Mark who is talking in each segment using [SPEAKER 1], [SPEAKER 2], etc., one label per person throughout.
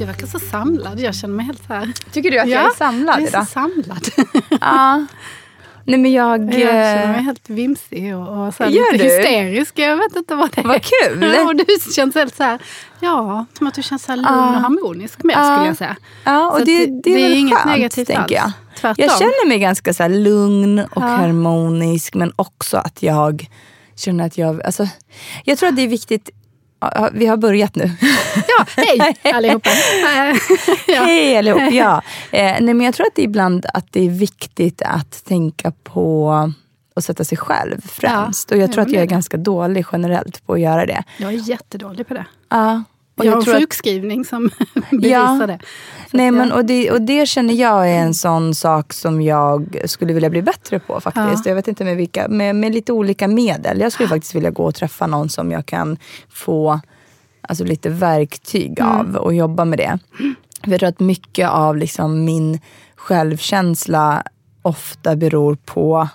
[SPEAKER 1] Du verkar så samlad. Jag känner mig helt så här...
[SPEAKER 2] Tycker du att jag är samlad
[SPEAKER 1] jag är
[SPEAKER 2] idag?
[SPEAKER 1] så samlad.
[SPEAKER 2] Ja. Nej men jag...
[SPEAKER 1] Jag känner mig
[SPEAKER 2] eh,
[SPEAKER 1] helt vimsig och, och så här lite
[SPEAKER 2] du?
[SPEAKER 1] hysterisk. Jag vet inte vad det är.
[SPEAKER 2] Vad kul!
[SPEAKER 1] Ja, och du känns helt så här, ja, som att du känns så här lugn
[SPEAKER 2] Ja.
[SPEAKER 1] och harmonisk med
[SPEAKER 2] Ja.
[SPEAKER 1] skulle jag säga.
[SPEAKER 2] Ja, och det,
[SPEAKER 1] att
[SPEAKER 2] det, är väl
[SPEAKER 1] inget
[SPEAKER 2] skönt,
[SPEAKER 1] negativt
[SPEAKER 2] tänker
[SPEAKER 1] alls.
[SPEAKER 2] jag.
[SPEAKER 1] Tvärtom.
[SPEAKER 2] Jag känner mig ganska så lugn och
[SPEAKER 1] Ja.
[SPEAKER 2] harmonisk men också att jag känner att jag... Alltså, jag tror att det är viktigt... Ja, Vi har börjat nu.
[SPEAKER 1] Ja, hej allihopa. ja.
[SPEAKER 2] Hej allihop! Ja. Eh, nej, men jag tror att det ibland att det är viktigt att tänka på att sätta sig själv främst. och jag
[SPEAKER 1] ja,
[SPEAKER 2] tror att jag är ganska dålig generellt på att göra det.
[SPEAKER 1] Jag är jättedålig på det.
[SPEAKER 2] Ja. Och
[SPEAKER 1] jag en
[SPEAKER 2] tror att-
[SPEAKER 1] sjukskrivning som bevisar det. Så
[SPEAKER 2] Nej,
[SPEAKER 1] att
[SPEAKER 2] men,
[SPEAKER 1] jag-
[SPEAKER 2] och, det, och det känner jag är en sån sak som jag skulle vilja bli bättre på faktiskt. Jag vet inte med vilka, med, med lite olika medel. Jag skulle faktiskt vilja gå och träffa någon som jag kan få alltså, lite verktyg
[SPEAKER 1] Mm.
[SPEAKER 2] av och jobba med det. För jag tror att mycket av liksom, min självkänsla ofta beror på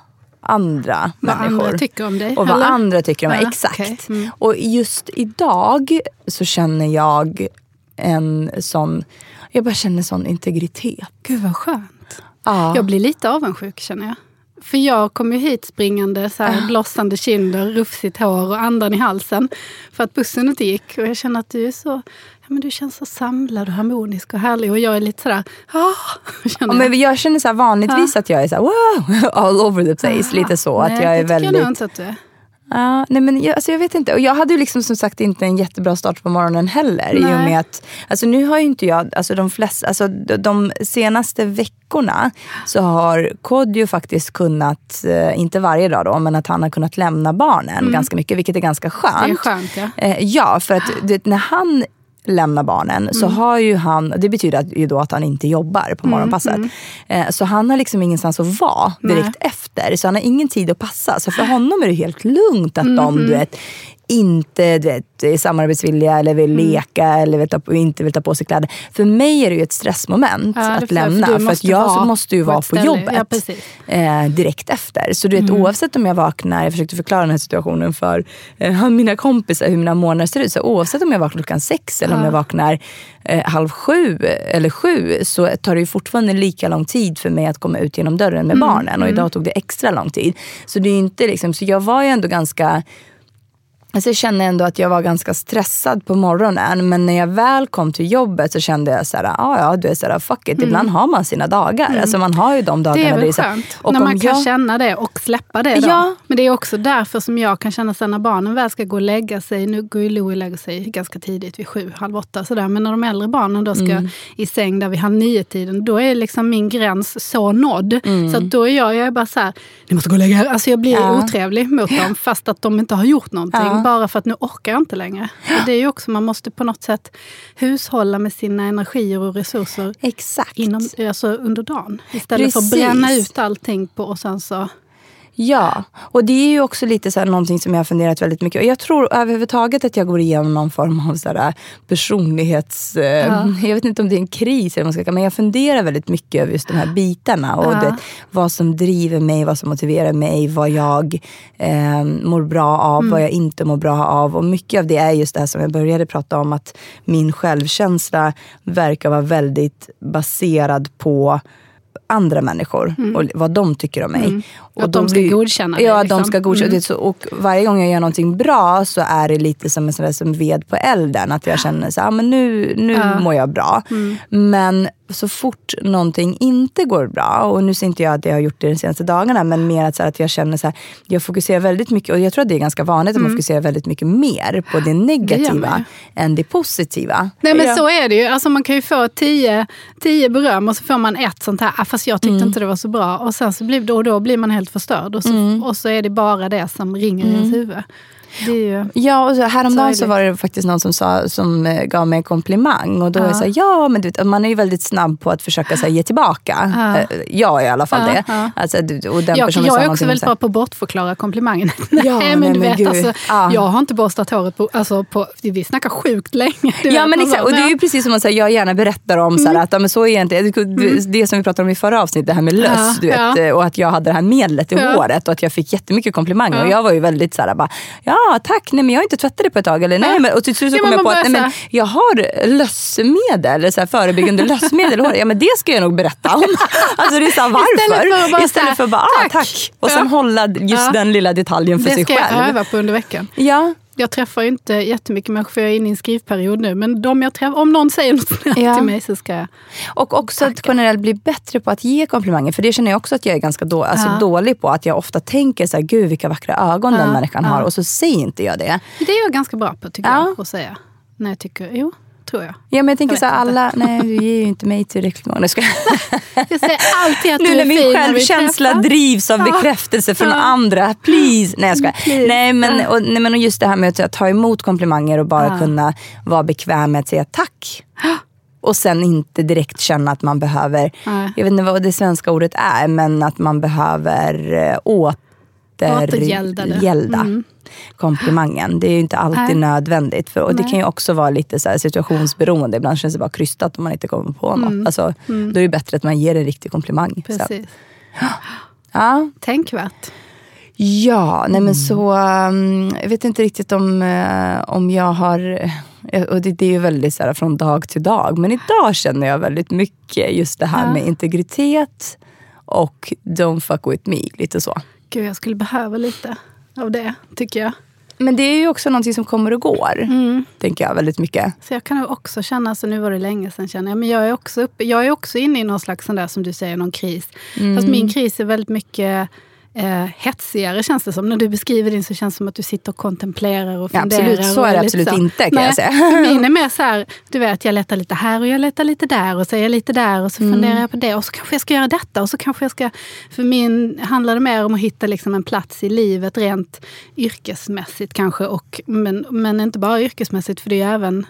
[SPEAKER 2] andra
[SPEAKER 1] Vad
[SPEAKER 2] människor.
[SPEAKER 1] andra tycker om dig,
[SPEAKER 2] Och vad
[SPEAKER 1] eller?
[SPEAKER 2] andra tycker om mig.
[SPEAKER 1] Ja,
[SPEAKER 2] Exakt.
[SPEAKER 1] okej. Mm.
[SPEAKER 2] Och just idag så känner jag en sån, jag bara känner sån integritet.
[SPEAKER 1] Gud vad skönt.
[SPEAKER 2] Ja.
[SPEAKER 1] Jag blir lite avundsjuk känner jag. För jag kom ju hit springande, så här, blossande kinder, rufsigt hår och andan i halsen. För att bussen inte gick. Och jag känner att du är så, ja men du känns så samlad och harmonisk och härlig. Och jag är lite sådär, ah,
[SPEAKER 2] Ja,
[SPEAKER 1] jag.
[SPEAKER 2] men jag känner så här vanligtvis att jag är så wow, all over the place. Lite så.
[SPEAKER 1] Nej,
[SPEAKER 2] att jag är
[SPEAKER 1] det tycker jag
[SPEAKER 2] väldigt...
[SPEAKER 1] nog inte att du är.
[SPEAKER 2] Ja, nej men jag, alltså jag vet inte. Och jag hade ju liksom som sagt inte en jättebra start på morgonen heller. I och
[SPEAKER 1] Nej.
[SPEAKER 2] med att, alltså nu har ju inte jag, alltså de flesta, alltså de, senaste veckorna så har Kodjo faktiskt kunnat, eh, inte varje dag då, men att han har kunnat lämna barnen ganska mycket, vilket är ganska skönt.
[SPEAKER 1] Mm. Det är skönt ja.
[SPEAKER 2] Eh, ja, för att det, när han lämnar barnen så
[SPEAKER 1] Mm.
[SPEAKER 2] har ju han, det betyder ju då att han inte jobbar på morgonpasset. Eh, så han har liksom ingenstans att vara direkt
[SPEAKER 1] Mm, Nej.
[SPEAKER 2] efter. Så han har ingen tid att passa. Så för honom är det helt lugnt att
[SPEAKER 1] Mm,
[SPEAKER 2] de du vet, inte du vet, är samarbetsvilliga eller vill
[SPEAKER 1] Mm.
[SPEAKER 2] leka eller vet, inte vill ta på sig kläder. För mig är det ju ett stressmoment
[SPEAKER 1] Ja,
[SPEAKER 2] att
[SPEAKER 1] för
[SPEAKER 2] lämna.
[SPEAKER 1] du
[SPEAKER 2] För, att jag måste ju
[SPEAKER 1] på
[SPEAKER 2] vara på
[SPEAKER 1] ställe.
[SPEAKER 2] jobbet
[SPEAKER 1] Ja,
[SPEAKER 2] eh, direkt efter. Så du vet,
[SPEAKER 1] Mm.
[SPEAKER 2] oavsett om jag vaknar, jag försökte förklara den här situationen för eh, mina kompisar hur mina månader ser ut. Så oavsett om jag vaknar klockan sex eller om jag vaknar eh, halv sju eller sju så tar det ju fortfarande lika lång tid för mig att komma ut genom dörren med barnen. Och idag tog det extra lång tid. Så det är inte liksom, så jag var ju ändå ganska Alltså jag kände ändå att jag var ganska stressad på morgonen. Men när jag väl kom till jobbet så kände jag så här, ah, ja du är så här, fuck it. Ibland har man sina dagar. Alltså man har ju de dagarna.
[SPEAKER 1] Mm. Det är väl
[SPEAKER 2] så här-
[SPEAKER 1] skönt
[SPEAKER 2] och
[SPEAKER 1] när man kan
[SPEAKER 2] jag-
[SPEAKER 1] känna det och släppa det. Då.
[SPEAKER 2] Ja.
[SPEAKER 1] Men det är också därför som jag kan känna sen när barnen väl ska gå och lägga sig. Nu går ju Louie och lägger sig ganska tidigt, vid sju, halv åtta. Sådär. Men när de äldre barnen då ska
[SPEAKER 2] Mm.
[SPEAKER 1] i säng där vid halv nio-tiden, då är liksom min gräns så nådd.
[SPEAKER 2] Mm.
[SPEAKER 1] Så då är jag, jag är bara så här, ni måste gå och lägga er. Alltså jag blir
[SPEAKER 2] Ja.
[SPEAKER 1] otrevlig mot dem fast att de inte har gjort någonting.
[SPEAKER 2] Ja.
[SPEAKER 1] Bara för att nu orkar jag inte längre. Och det är ju också, man måste på något sätt hushålla med sina energier och resurser
[SPEAKER 2] Exakt.
[SPEAKER 1] inom, alltså under dagen. Istället för att
[SPEAKER 2] Precis.
[SPEAKER 1] bränna ut allting på och sen så...
[SPEAKER 2] Ja, och det är ju också lite så här någonting som jag har funderat väldigt mycket och Jag tror överhuvudtaget att jag går igenom någon form av så här personlighets... eh, Jag vet inte om det är en kris, eller vad man ska kalla men jag funderar väldigt mycket över just de här bitarna. Och
[SPEAKER 1] Ja.
[SPEAKER 2] det, vad som driver mig, vad som motiverar mig, vad jag eh, mår bra av, vad jag inte mår bra av. Och mycket av det är just det här som jag började prata om, att min självkänsla verkar vara väldigt baserad på andra människor och vad de tycker om mig.
[SPEAKER 1] Att de ska godkänna det,
[SPEAKER 2] Ja,
[SPEAKER 1] liksom.
[SPEAKER 2] de ska godkänna
[SPEAKER 1] Mm.
[SPEAKER 2] det. Och varje gång jag gör någonting bra så är det lite som en sån som ved på elden. Att jag känner så här, ah, men nu, nu mår jag bra.
[SPEAKER 1] Mm.
[SPEAKER 2] Men så fort någonting inte går bra, och nu ser inte jag att jag har gjort det de senaste dagarna, men mer att, så här, att jag känner så här, jag fokuserar väldigt mycket, och jag tror att det är ganska vanligt att man fokuserar väldigt mycket mer på det negativa
[SPEAKER 1] man
[SPEAKER 2] än det positiva.
[SPEAKER 1] Nej men
[SPEAKER 2] Ja.
[SPEAKER 1] så är det ju. Alltså, man kan ju få tio, tio beröm och så får man ett sånt här, ah, fast jag tyckte inte det var så bra. Och sen så blir, då, då blir man helt förstörd. Och så, och så är det bara det som ringer i ens huvud. Det är ju...
[SPEAKER 2] Ja, och så häromdagen
[SPEAKER 1] Så
[SPEAKER 2] så, var det faktiskt någon som, sa, som eh, gav mig en komplimang. Och då är jag så här, ja, men du man är ju väldigt snabb på att försöka så här, ge tillbaka. Eh, Jag är i alla fall
[SPEAKER 1] Ja,
[SPEAKER 2] det.
[SPEAKER 1] ja.
[SPEAKER 2] Alltså, och den personen
[SPEAKER 1] jag är också väldigt bra på att bortförklara komplimangen. nej,
[SPEAKER 2] Ja,
[SPEAKER 1] men
[SPEAKER 2] nej,
[SPEAKER 1] du
[SPEAKER 2] men
[SPEAKER 1] vet, alltså,
[SPEAKER 2] Ja.
[SPEAKER 1] jag har inte borstat håret på, alltså, på, vi snackar sjukt länge.
[SPEAKER 2] Ja men
[SPEAKER 1] man
[SPEAKER 2] exakt, och det är
[SPEAKER 1] ja.
[SPEAKER 2] ju precis som att säga, jag gärna berättar om så här, att ja, men så är inte, det, det som vi pratade om i förra avsnittet, det här med löss.
[SPEAKER 1] Ja,
[SPEAKER 2] du vet,
[SPEAKER 1] ja.
[SPEAKER 2] eh, Och att jag hade det här medlet i
[SPEAKER 1] Ja.
[SPEAKER 2] håret och att jag fick jättemycket komplimanger.
[SPEAKER 1] Ja.
[SPEAKER 2] Och jag var ju väldigt så här, bara, ja tack, nej men jag har inte tvättat det på ett tag. Eller, nej, men, och till slut så
[SPEAKER 1] Ja,
[SPEAKER 2] kom jag på att nej, men, jag har lössmedel, så här, förebyggande lössmedel. Ja men det ska jag nog berätta om. Alltså det är så här, varför?
[SPEAKER 1] Istället för bara
[SPEAKER 2] Istället för bara, ah,
[SPEAKER 1] tack.
[SPEAKER 2] tack. Och sen
[SPEAKER 1] Ja.
[SPEAKER 2] hålla just
[SPEAKER 1] Ja.
[SPEAKER 2] den lilla detaljen för
[SPEAKER 1] Det
[SPEAKER 2] sig
[SPEAKER 1] ska jag
[SPEAKER 2] själv.
[SPEAKER 1] öva på under veckan.
[SPEAKER 2] Ja.
[SPEAKER 1] Jag träffar ju inte jättemycket människor för jag är inne i en skrivperiod nu. Men de jag träffar, om någon säger något snällt
[SPEAKER 2] Ja.
[SPEAKER 1] till mig så ska jag...
[SPEAKER 2] Och också att generellt bli bättre på att ge komplimanger. För det känner jag också att jag är ganska då, alltså
[SPEAKER 1] Ja.
[SPEAKER 2] dålig på. Att jag ofta tänker så här, gud vilka vackra ögon den
[SPEAKER 1] Ja,
[SPEAKER 2] människan
[SPEAKER 1] ja.
[SPEAKER 2] har. Och så säger inte jag det.
[SPEAKER 1] Det är jag ganska bra på tycker
[SPEAKER 2] Ja.
[SPEAKER 1] jag att säga. När jag tycker, jo, tror jag.
[SPEAKER 2] Ja, men jag tänker
[SPEAKER 1] Jag
[SPEAKER 2] så
[SPEAKER 1] vet inte.
[SPEAKER 2] alla, nej du ger ju inte mig tillräckligt många. Jag.
[SPEAKER 1] Jag säger alltid att
[SPEAKER 2] Nu
[SPEAKER 1] du är
[SPEAKER 2] min
[SPEAKER 1] fin när vi
[SPEAKER 2] självkänsla drivs av
[SPEAKER 1] Ja.
[SPEAKER 2] bekräftelse från
[SPEAKER 1] Ja.
[SPEAKER 2] andra. Please. Nej jag skojar.
[SPEAKER 1] Please.
[SPEAKER 2] Nej men, och, nej men och just det här med att ta emot komplimanger och bara
[SPEAKER 1] Ja.
[SPEAKER 2] kunna vara bekväm med att säga tack. Och sen inte direkt känna att man behöver, jag vet inte vad det svenska ordet är, men att man behöver eh,
[SPEAKER 1] Återgälda
[SPEAKER 2] återgälda
[SPEAKER 1] Mm.
[SPEAKER 2] Komplimangen. Det är ju inte alltid
[SPEAKER 1] Nej.
[SPEAKER 2] nödvändigt. För, och det
[SPEAKER 1] Nej.
[SPEAKER 2] kan ju också vara lite så här situationsberoende. Ibland känns det bara krystat om man inte kommer på något. Alltså, Då är det bättre att man ger en riktig komplimang. Så.
[SPEAKER 1] Mm. Precis.
[SPEAKER 2] Ja.
[SPEAKER 1] Tänkvärt.
[SPEAKER 2] Ja, nej
[SPEAKER 1] Mm.
[SPEAKER 2] men så... um, jag vet inte riktigt om, eh, om jag har... eh, Och det, det är ju väldigt så här, från dag till dag. Men idag känner jag väldigt mycket just det här
[SPEAKER 1] Ja.
[SPEAKER 2] med integritet och don't fuck with me. Lite så.
[SPEAKER 1] Gud, jag skulle behöva lite av det, tycker jag.
[SPEAKER 2] Men det är ju också någonting som kommer och går.
[SPEAKER 1] Mm.
[SPEAKER 2] Tänker jag väldigt mycket.
[SPEAKER 1] Så jag kan också känna, så nu var det länge sedan känner jag, men jag är också, uppe, jag är också inne i någon slags sån där som du säger, någon kris.
[SPEAKER 2] Mm.
[SPEAKER 1] Fast min kris är väldigt mycket eh, hetsigare känns det som. När du beskriver din så känns det som att du sitter och kontemplerar och
[SPEAKER 2] Ja,
[SPEAKER 1] funderar.
[SPEAKER 2] absolut, så är det absolut inte, kan
[SPEAKER 1] Nej,
[SPEAKER 2] jag säga.
[SPEAKER 1] Min är mer så här, du vet, jag letar lite här och jag letar lite där och så är jag lite där och så
[SPEAKER 2] Mm.
[SPEAKER 1] funderar jag på det och så kanske jag ska göra detta och så kanske jag ska... För min handlar det mer om att hitta liksom en plats i livet rent yrkesmässigt kanske. Och, men, men inte bara yrkesmässigt för det är även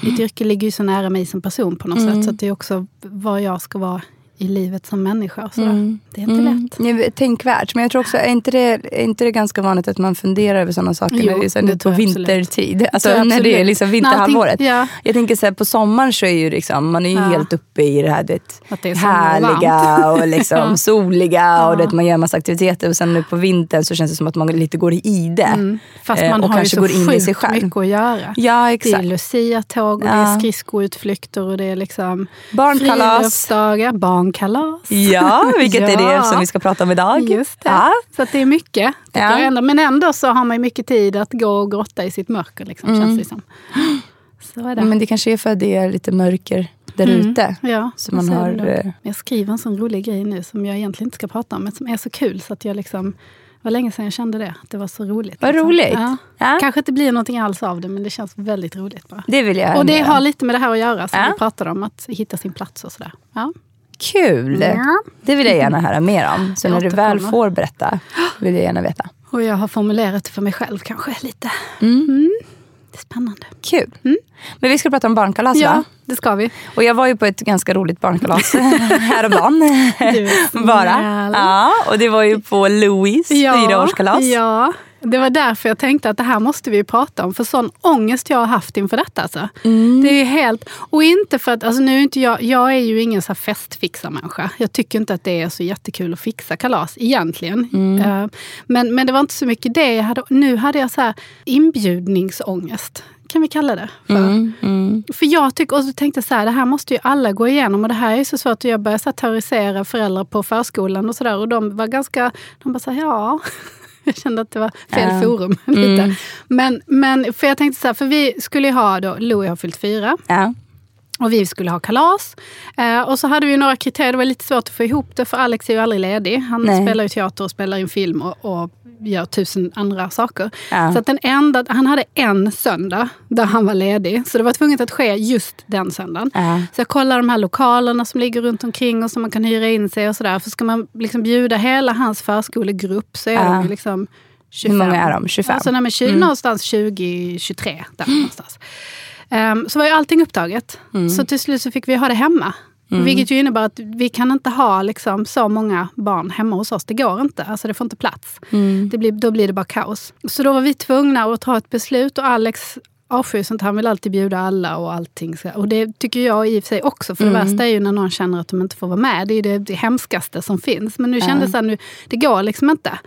[SPEAKER 1] mitt yrke ligger ju så nära mig som person på något
[SPEAKER 2] Mm.
[SPEAKER 1] sätt. Så det är också vad jag ska vara i livet som människa. Och sådär. Det är inte
[SPEAKER 2] Mm.
[SPEAKER 1] lätt.
[SPEAKER 2] Ja, Tänkvärt. Men jag tror också, är inte, det, är inte det ganska vanligt att man funderar över sådana saker
[SPEAKER 1] Jo,
[SPEAKER 2] när det är, så på vintertid? Alltså, när det är liksom vinterhalvåret.
[SPEAKER 1] ja.
[SPEAKER 2] Jag tänker så här, på sommaren så är ju liksom, man är ju
[SPEAKER 1] Ja.
[SPEAKER 2] helt uppe i det här det,
[SPEAKER 1] Att det
[SPEAKER 2] härliga och liksom
[SPEAKER 1] Ja.
[SPEAKER 2] soliga och det, man gör massa aktiviteter. Och sen nu på vintern så känns det som att man lite går i det.
[SPEAKER 1] Mm. Fast
[SPEAKER 2] Eh,
[SPEAKER 1] man
[SPEAKER 2] och
[SPEAKER 1] har ju
[SPEAKER 2] kanske
[SPEAKER 1] så
[SPEAKER 2] går in i sig själv.
[SPEAKER 1] mycket att göra.
[SPEAKER 2] Ja,
[SPEAKER 1] Det är
[SPEAKER 2] exakt.
[SPEAKER 1] Lucia-tåg och det är skridskoutflykter och det är liksom
[SPEAKER 2] Barnkalas.
[SPEAKER 1] friluftsdagar, barnkalas.
[SPEAKER 2] Ja, vilket är det
[SPEAKER 1] Ja.
[SPEAKER 2] som vi ska prata om idag.
[SPEAKER 1] Just det.
[SPEAKER 2] Ja.
[SPEAKER 1] Så det är mycket.
[SPEAKER 2] Ja.
[SPEAKER 1] ändå. Men ändå så har man mycket tid att gå och grotta i sitt mörker. Liksom, känns det som. Så är det.
[SPEAKER 2] Men det kanske är för att det är lite mörker där ute.
[SPEAKER 1] Ja,
[SPEAKER 2] Så man
[SPEAKER 1] så
[SPEAKER 2] har, eh,
[SPEAKER 1] Jag skriver en sån rolig grej nu som jag egentligen inte ska prata om, men som är så kul. Så att jag liksom, det var länge sedan jag kände det, det var så roligt.
[SPEAKER 2] Vad
[SPEAKER 1] liksom.
[SPEAKER 2] roligt.
[SPEAKER 1] Ja.
[SPEAKER 2] Ja.
[SPEAKER 1] Kanske inte blir någonting alls av det, men det känns väldigt roligt bara.
[SPEAKER 2] Det vill jag
[SPEAKER 1] Och det har lite med det här att göra, som
[SPEAKER 2] Ja.
[SPEAKER 1] vi pratade om, att hitta sin plats och sådär. Ja.
[SPEAKER 2] Kul!
[SPEAKER 1] Ja.
[SPEAKER 2] Det vill jag gärna höra mer om. Så
[SPEAKER 1] Jag
[SPEAKER 2] när du väl får berätta vill jag gärna veta.
[SPEAKER 1] Och jag har formulerat det för mig själv kanske lite. Mm. Det är spännande.
[SPEAKER 2] Kul. Men vi ska prata om barnkalas
[SPEAKER 1] Ja,
[SPEAKER 2] va?
[SPEAKER 1] det ska vi.
[SPEAKER 2] Och jag var ju på ett ganska roligt barnkalas häromdagen. Bara. Ja, och det var ju på Louis fyraårskalas.
[SPEAKER 1] Ja, det var därför jag tänkte att det här måste vi prata om. För sån ångest jag har haft inför detta. Alltså.
[SPEAKER 2] Mm.
[SPEAKER 1] Det är helt... Och inte för att... Alltså nu är inte jag, jag är ju ingen så festfixarmänniska. Jag tycker inte att det är så jättekul att fixa kalas egentligen.
[SPEAKER 2] Mm.
[SPEAKER 1] Eh, Men, men det var inte så mycket det hade. Nu hade jag så här inbjudningsångest. kan vi kalla det för. För jag tycker, och så tänkte jag så här, det här måste ju alla gå igenom och det här är så svårt. Och jag började så här, terrorisera föräldrar på förskolan och sådär och de var ganska, de bara så här, ja. Jag kände att det var fel
[SPEAKER 2] Ja.
[SPEAKER 1] forum. lite. Men, men för jag tänkte så här, för vi skulle ju ha då, Louie har fyllt fyra.
[SPEAKER 2] Ja.
[SPEAKER 1] Och vi skulle ha kalas. Eh, och så hade vi några kriterier. Det var lite svårt att få ihop det för Alex är ju aldrig ledig. Han
[SPEAKER 2] Nej.
[SPEAKER 1] spelar ju teater och spelar in film och, och gör tusen andra saker.
[SPEAKER 2] Ja.
[SPEAKER 1] Så att den enda, han hade en söndag där han var ledig. Så det var tvunget att ske just den söndagen.
[SPEAKER 2] Ja.
[SPEAKER 1] Så jag kollade de här lokalerna som ligger runt omkring och som man kan hyra in sig och sådär. För ska man liksom bjuda hela hans förskolegrupp så är
[SPEAKER 2] Ja.
[SPEAKER 1] de liksom 25.
[SPEAKER 2] Hur många är de? 25?
[SPEAKER 1] Alltså nej, men 20, någonstans 20-23. Där någonstans. Ehm, så var ju allting upptaget. Så till slut så fick vi ha det hemma. Vilket ju innebär att vi kan inte ha liksom, så många barn hemma hos oss. Det går inte. Alltså det får inte plats. Det blir, då blir det bara kaos. Så då var vi tvungna att ta ett beslut och Alex avskyr sånt. Han vill alltid bjuda alla och allting. Och det tycker jag i och för sig också. För det värsta är ju när någon känner att de inte får vara med. Det är det, det hemskaste som finns. Men nu kändes det nu, det går liksom inte.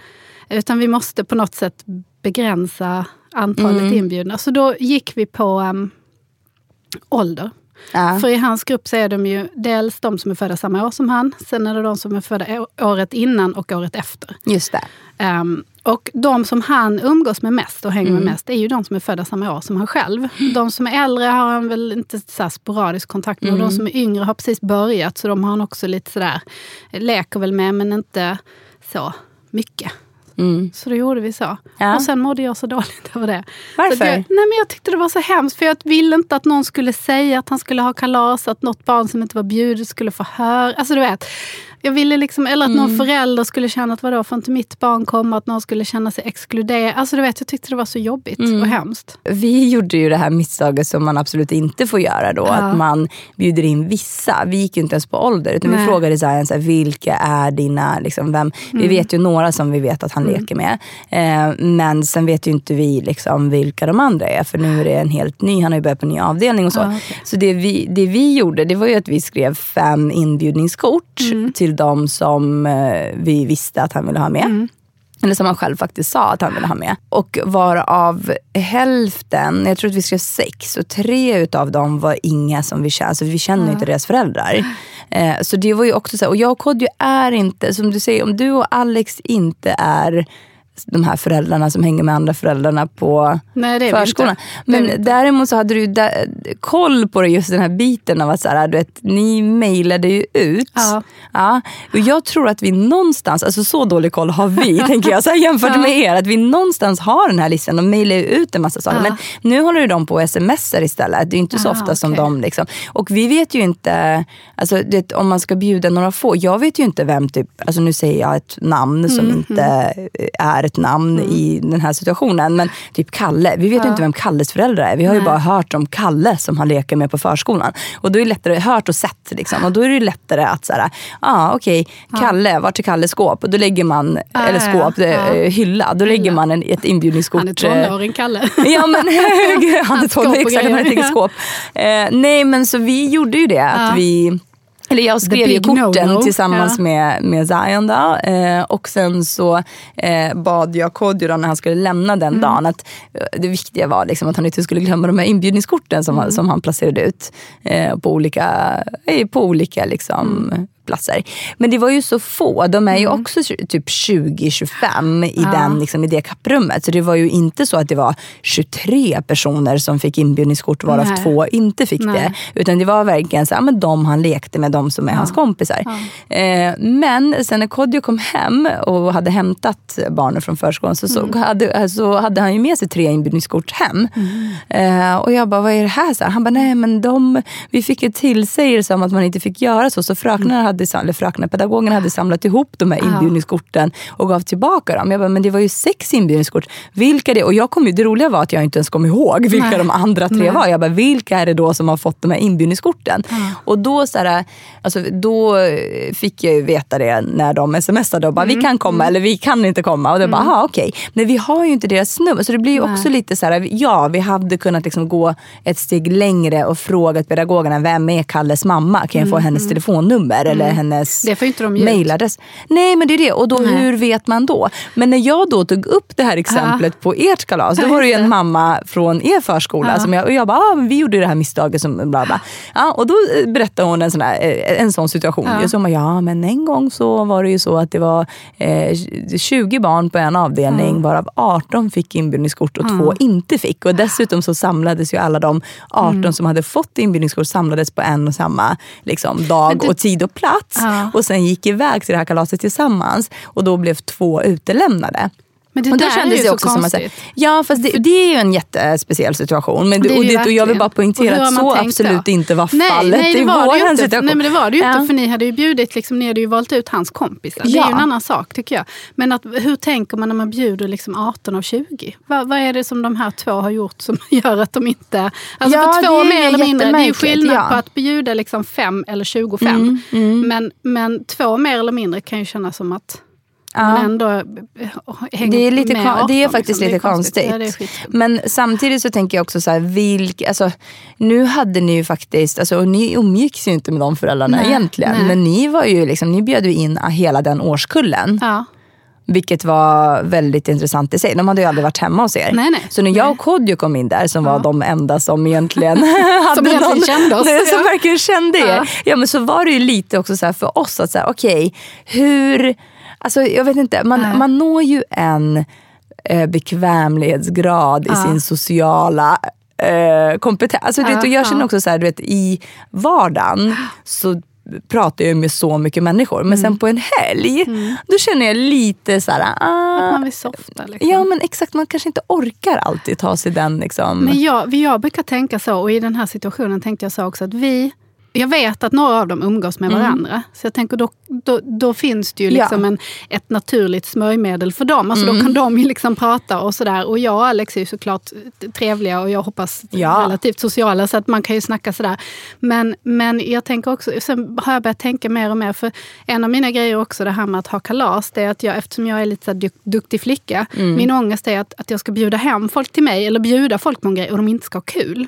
[SPEAKER 1] Utan vi måste på något sätt begränsa antalet inbjudna. Så då gick vi på um, ålder.
[SPEAKER 2] Ja.
[SPEAKER 1] För i hans grupp så är de ju dels de som är födda samma år som han. Sen är det de som är födda året innan och året efter.
[SPEAKER 2] Just det.
[SPEAKER 1] Ehm, och de som han umgås med mest och hänger med mest är ju de som är födda samma år som han själv. De som är äldre har han väl inte så sporadisk kontakt med. Och de som är yngre har precis börjat så de har han också lite sådär, leker väl med men inte så mycket. Så då gjorde vi så.
[SPEAKER 2] Ja.
[SPEAKER 1] Och sen mådde jag så dåligt över det.
[SPEAKER 2] Varför?
[SPEAKER 1] Jag, nej men jag tyckte det var så hemskt för jag ville inte att någon skulle säga att han skulle ha kalas, att något barn som inte var bjudet skulle få höra. Alltså du vet. Jag ville liksom, eller att
[SPEAKER 2] Mm.
[SPEAKER 1] någon förälder skulle känna att vadå, får inte mitt barn komma? Att någon skulle känna sig exkluderad. Alltså du vet, jag tyckte det var så jobbigt
[SPEAKER 2] Mm.
[SPEAKER 1] och hemskt.
[SPEAKER 2] Vi gjorde ju det här misstaget som man absolut inte får göra då.
[SPEAKER 1] Ja.
[SPEAKER 2] Att man bjuder in vissa. Vi gick ju inte ens på ålder. Utan vi
[SPEAKER 1] Nej.
[SPEAKER 2] frågade så här, så här, vilka är dina... Liksom, vem?
[SPEAKER 1] Mm.
[SPEAKER 2] Vi vet ju några som vi vet att han leker med. Eh, men sen vet ju inte vi liksom, vilka de andra är. För nu är det en helt ny, han har ju börjat på en ny avdelning och så.
[SPEAKER 1] Ja, okej.
[SPEAKER 2] Så det vi, det vi gjorde det var ju att vi skrev fem inbjudningskort
[SPEAKER 1] Mm.
[SPEAKER 2] Till de som eh, vi visste att han ville ha med.
[SPEAKER 1] Mm.
[SPEAKER 2] Eller som han själv faktiskt sa att han ville ha med. Och varav hälften, jag tror att vi skrev sex, och tre utav dem var inga som vi känner. Alltså vi känner ju inte deras föräldrar. Eh, så det var ju också så här, och jag och Kodjo är inte, som du säger, om du och Alex inte är de här föräldrarna som hänger med andra föräldrarna på
[SPEAKER 1] Nej,
[SPEAKER 2] förskolan. Men däremot så hade du där, koll på just den här biten av att så här, du vet, ni mejlade ju ut.
[SPEAKER 1] Ja.
[SPEAKER 2] Ja, och jag tror att vi någonstans, alltså så dålig koll har vi tänker jag, så här, jämfört med er. Att vi någonstans har den här listan. De mejlar ju ut en massa saker.
[SPEAKER 1] Ja.
[SPEAKER 2] Men nu håller ju de på och smsar istället. Det är inte så
[SPEAKER 1] Ah,
[SPEAKER 2] ofta som
[SPEAKER 1] okej.
[SPEAKER 2] de liksom. Och vi vet ju inte, alltså, det, om man ska bjuda några få. Jag vet ju inte vem, typ, alltså nu säger jag ett namn som
[SPEAKER 1] Mm,
[SPEAKER 2] inte är ett namn i den här situationen. Men typ Kalle, vi vet ju inte vem Kalles föräldrar är. Vi har ju
[SPEAKER 1] Nej.
[SPEAKER 2] bara hört om Kalle som han leker med på förskolan. Och då är det lättare, hört och sett liksom. Och då är det lättare att såhär, ah, okej, Kalle, vart är Kalles skåp? Och då lägger man,
[SPEAKER 1] Ah,
[SPEAKER 2] eller
[SPEAKER 1] ja,
[SPEAKER 2] skåp,
[SPEAKER 1] ja.
[SPEAKER 2] eh, hylla. Då lägger man en, ett inbjudningskort.
[SPEAKER 1] Han är
[SPEAKER 2] eh,
[SPEAKER 1] tonåring, Kalle.
[SPEAKER 2] Ja men han är
[SPEAKER 1] och
[SPEAKER 2] exakt, han har ett eget skåp. Eh, nej men så vi gjorde ju det. Att
[SPEAKER 1] Ja.
[SPEAKER 2] vi, eller jag skrev ju korten
[SPEAKER 1] no-no.
[SPEAKER 2] tillsammans
[SPEAKER 1] Ja.
[SPEAKER 2] med, med Zion då. Eh, och sen så eh, bad jag Kodjo när han skulle lämna den
[SPEAKER 1] Mm.
[SPEAKER 2] dagen att eh, det viktiga var liksom att han inte skulle glömma de här inbjudningskorten som, han,
[SPEAKER 1] Mm.
[SPEAKER 2] som han placerade ut eh, på olika, eh, på olika liksom,
[SPEAKER 1] Mm.
[SPEAKER 2] Platser. Men det var ju så få. De är ju också tj- typ 20-25 i,
[SPEAKER 1] Ja.
[SPEAKER 2] den, liksom, i det kapprummet. Så det var ju inte så att det var 23 personer som fick inbjudningskort varav
[SPEAKER 1] Nej.
[SPEAKER 2] två inte fick
[SPEAKER 1] Nej.
[SPEAKER 2] det. Utan det var verkligen så, ja, men de han lekte med, de som är hans kompisar. Eh, men sen när Kodjo kom hem och hade hämtat barnen från förskolan så,
[SPEAKER 1] Mm.
[SPEAKER 2] så, hade, så hade han ju med sig tre inbjudningskort hem. Eh, och jag bara, vad är det här? Så här, han bara, nej men de, vi fick ett tillsägelse om att man inte fick göra så. Så fröknarna hade, eller fröknarna, pedagogerna hade samlat ihop de här inbjudningskorten och gav tillbaka dem. Jag bara, men det var ju sex inbjudningskort. Vilka det? Och jag kom det roliga var att jag inte ens kom ihåg vilka
[SPEAKER 1] Nej.
[SPEAKER 2] de andra tre
[SPEAKER 1] Nej.
[SPEAKER 2] var. Jag bara, vilka är det då som har fått de här inbjudningskorten? Och då, så här, alltså, då fick jag ju veta det när de smsade och bara,
[SPEAKER 1] Mm.
[SPEAKER 2] vi kan komma eller vi kan inte komma. Och det bara, aha, okej. Men vi har ju inte deras nummer. Så det blir ju också lite så här, ja vi hade kunnat liksom gå ett steg längre och frågat pedagogerna, vem är Kalles mamma? Kan jag få
[SPEAKER 1] Mm,
[SPEAKER 2] hennes telefonnummer? Eller eller hennes
[SPEAKER 1] Det får inte de ge.
[SPEAKER 2] Nej men det är det, och då,
[SPEAKER 1] Nej.
[SPEAKER 2] hur vet man då? Men när jag då tog upp det här exemplet på ert kalas, då var det en mamma från er förskola
[SPEAKER 1] Ja.
[SPEAKER 2] som jag, och jag bara, ah, vi gjorde det här misstaget som bla bla. Ja, och då eh, berättade hon en sån, här, eh, en sån situation.
[SPEAKER 1] Ja.
[SPEAKER 2] Ja. Så hon bara, ja men en gång så var det ju så att det var eh, 20 barn på en avdelning varav 18 fick inbjudningskort och två inte fick. Och dessutom så samlades ju alla de 18
[SPEAKER 1] Mm.
[SPEAKER 2] som hade fått inbjudningskort samlades på en och samma liksom, dag
[SPEAKER 1] du-
[SPEAKER 2] och tid och plats.
[SPEAKER 1] Ja.
[SPEAKER 2] Och sen gick iväg till det här kalaset tillsammans. Och då blev två utelämnade.
[SPEAKER 1] Men det
[SPEAKER 2] och
[SPEAKER 1] där är
[SPEAKER 2] kändes
[SPEAKER 1] ju
[SPEAKER 2] det
[SPEAKER 1] så
[SPEAKER 2] också som att,
[SPEAKER 1] konstigt.
[SPEAKER 2] ja fast det, det är ju en jättespeciell situation. Men det,
[SPEAKER 1] Det är
[SPEAKER 2] och,
[SPEAKER 1] det
[SPEAKER 2] och jag vill bara poängtera att så
[SPEAKER 1] tänkt
[SPEAKER 2] absolut
[SPEAKER 1] då?
[SPEAKER 2] inte var
[SPEAKER 1] nej,
[SPEAKER 2] fallet
[SPEAKER 1] nej, det
[SPEAKER 2] i vår
[SPEAKER 1] ju inte.
[SPEAKER 2] situation.
[SPEAKER 1] Nej men det var det ju
[SPEAKER 2] Ja.
[SPEAKER 1] inte för ni hade ju bjudit, liksom, ni hade ju valt ut hans kompisar. Det är
[SPEAKER 2] Ja.
[SPEAKER 1] ju en annan sak tycker jag. Men att, hur tänker man när man bjuder liksom 18 och 20? Vad, vad är det som de här två har gjort som gör att de inte... Alltså
[SPEAKER 2] Ja,
[SPEAKER 1] för två
[SPEAKER 2] är
[SPEAKER 1] mer eller mindre, det är ju skillnad
[SPEAKER 2] ja.
[SPEAKER 1] på att bjuda liksom 5 eller 25.
[SPEAKER 2] Mm,
[SPEAKER 1] Men, men två mer eller mindre kan ju kännas som att
[SPEAKER 2] Ja.
[SPEAKER 1] man ändå eh,
[SPEAKER 2] Det är, lite
[SPEAKER 1] med
[SPEAKER 2] kon-
[SPEAKER 1] 18,
[SPEAKER 2] det är faktiskt
[SPEAKER 1] liksom.
[SPEAKER 2] lite
[SPEAKER 1] är
[SPEAKER 2] konstigt.
[SPEAKER 1] Ja.
[SPEAKER 2] Men samtidigt så tänker jag också så här, vilk, alltså, nu hade ni ju faktiskt, alltså, och ni umgicks ju inte med de föräldrarna
[SPEAKER 1] Nej,
[SPEAKER 2] egentligen.
[SPEAKER 1] nej.
[SPEAKER 2] Men ni var ju liksom, ni bjöd ju in hela den årskullen.
[SPEAKER 1] Ja.
[SPEAKER 2] Vilket var väldigt intressant i sig. De hade ju aldrig varit hemma hos er.
[SPEAKER 1] Nej, nej.
[SPEAKER 2] Så när jag och Kodjo kom in där, som var de enda som egentligen hade
[SPEAKER 1] Som egentligen
[SPEAKER 2] någon,
[SPEAKER 1] kände oss.
[SPEAKER 2] Nej, som
[SPEAKER 1] Ja.
[SPEAKER 2] verkligen kände er.
[SPEAKER 1] Ja.
[SPEAKER 2] Ja. men så var det ju lite också så här för oss att säga, okej, hur... Alltså jag vet inte, man, man når ju en eh, bekvämlighetsgrad i sin sociala eh, kompetens. Alltså, och jag
[SPEAKER 1] Ja,
[SPEAKER 2] känner också så här, du vet, i vardagen så pratar jag med så mycket människor. Men
[SPEAKER 1] Mm.
[SPEAKER 2] sen på en helg, då känner jag lite så här, ah,
[SPEAKER 1] Att man vill softa. Liksom.
[SPEAKER 2] Ja men exakt, man kanske inte orkar alltid ta sig den liksom...
[SPEAKER 1] Men jag, jag brukar tänka så, och i den här situationen tänkte jag så också att vi jag vet att några av dem umgås med varandra. Så jag tänker då, då, då finns det ju
[SPEAKER 2] Mm. Ja.
[SPEAKER 1] liksom en, ett naturligt smörjmedel för dem. Alltså
[SPEAKER 2] Mm.
[SPEAKER 1] Då kan de ju liksom prata och sådär. Och jag och Alex är ju såklart trevliga och jag hoppas
[SPEAKER 2] Ja.
[SPEAKER 1] relativt sociala. Så att man kan ju snacka sådär. Men, men jag tänker också, sen har jag börjat tänka mer och mer. För en av mina grejer också det här med att ha kalas. Det är att jag, eftersom jag är lite så duk, duktig flicka.
[SPEAKER 2] Mm.
[SPEAKER 1] Min ångest är att, att jag ska bjuda hem folk till mig. Eller bjuda folk på en grej och de inte ska ha kul.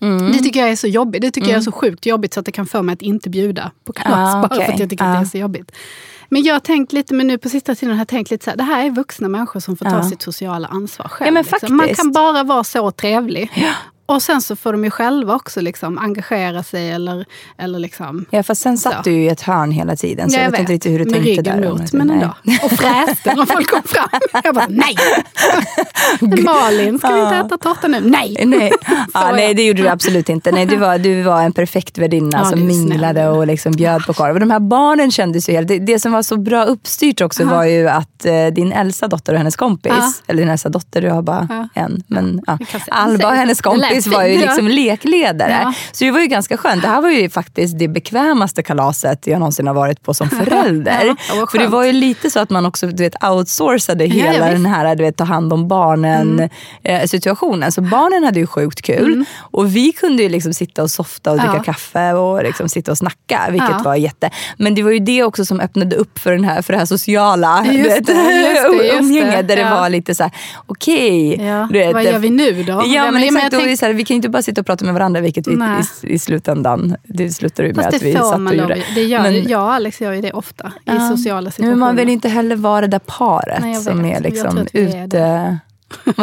[SPEAKER 2] Mm.
[SPEAKER 1] Det tycker jag är så jobbigt. Det tycker jag är så sjukt jobbigt så att det kan få mig att inte bjuda på kalas.
[SPEAKER 2] Ah,
[SPEAKER 1] bara för att jag tycker att det
[SPEAKER 2] Ah.
[SPEAKER 1] är så jobbigt. Men jag har tänkt lite, men nu på sista tiden har jag tänkt lite så här, det här är vuxna människor som får ta
[SPEAKER 2] Ja.
[SPEAKER 1] sitt sociala ansvar själv.
[SPEAKER 2] Ja,
[SPEAKER 1] liksom. Man kan bara vara så trevlig. Och sen så får de ju själva också liksom engagera sig eller, eller liksom...
[SPEAKER 2] Ja fast sen satt
[SPEAKER 1] Så.
[SPEAKER 2] du ju i ett hörn hela tiden så jag, vet inte riktigt hur du
[SPEAKER 1] med
[SPEAKER 2] tänkte
[SPEAKER 1] ryggen
[SPEAKER 2] där.
[SPEAKER 1] mot, men ändå. Och fräste när folk kom fram. Jag bara, nej! Malin, ska vi inte äta tårta nu? Nej!
[SPEAKER 2] Nej. Ja, nej,
[SPEAKER 1] jag.
[SPEAKER 2] det gjorde du absolut inte. Nej, du, var, du var en perfekt värdinna
[SPEAKER 1] Ja,
[SPEAKER 2] som
[SPEAKER 1] är snäll.
[SPEAKER 2] minglade och liksom bjöd på korv. Och de här barnen kändes ju helt... Det, det som var så bra uppstyrt också var ju att eh, din äldsta dotter och hennes kompis,
[SPEAKER 1] Ja.
[SPEAKER 2] eller din äldsta dotter, du har bara en, men ja. Alba och hennes
[SPEAKER 1] lät
[SPEAKER 2] kompis var ju liksom lekledare.
[SPEAKER 1] Ja.
[SPEAKER 2] Så det var ju ganska skönt. Det här var ju faktiskt det bekvämaste kalaset jag någonsin har varit på som förälder.
[SPEAKER 1] Ja, vad
[SPEAKER 2] För det var ju lite så att man också du vet, outsourcade hela
[SPEAKER 1] ja,
[SPEAKER 2] den.
[SPEAKER 1] Mm.
[SPEAKER 2] här du vet, ta hand om barnen eh, situationen. Så barnen hade ju sjukt kul. Och vi kunde ju liksom sitta och softa och dricka
[SPEAKER 1] Mm.
[SPEAKER 2] Kaffe och liksom sitta och snacka. Vilket var jätte... Men det var ju det också som öppnade upp för, den här, för det här sociala
[SPEAKER 1] Just det, det,
[SPEAKER 2] umgänget.
[SPEAKER 1] det.
[SPEAKER 2] Där det var lite så här: okej. Vet,
[SPEAKER 1] vad gör vi nu då?
[SPEAKER 2] Ja men
[SPEAKER 1] jag
[SPEAKER 2] exakt, då är
[SPEAKER 1] tänk-
[SPEAKER 2] det så här, vi kan ju inte bara sitta och prata med varandra vilket vi i, i slutändan, det slutar ju med
[SPEAKER 1] Fast
[SPEAKER 2] att vi satt och gjorde.
[SPEAKER 1] Det gör,
[SPEAKER 2] Men-
[SPEAKER 1] jag och Alex gör ju det ofta i
[SPEAKER 2] Ja.
[SPEAKER 1] sociala situationer.
[SPEAKER 2] Men man vill ju inte heller vara det där paret
[SPEAKER 1] Nej,
[SPEAKER 2] som är liksom ute...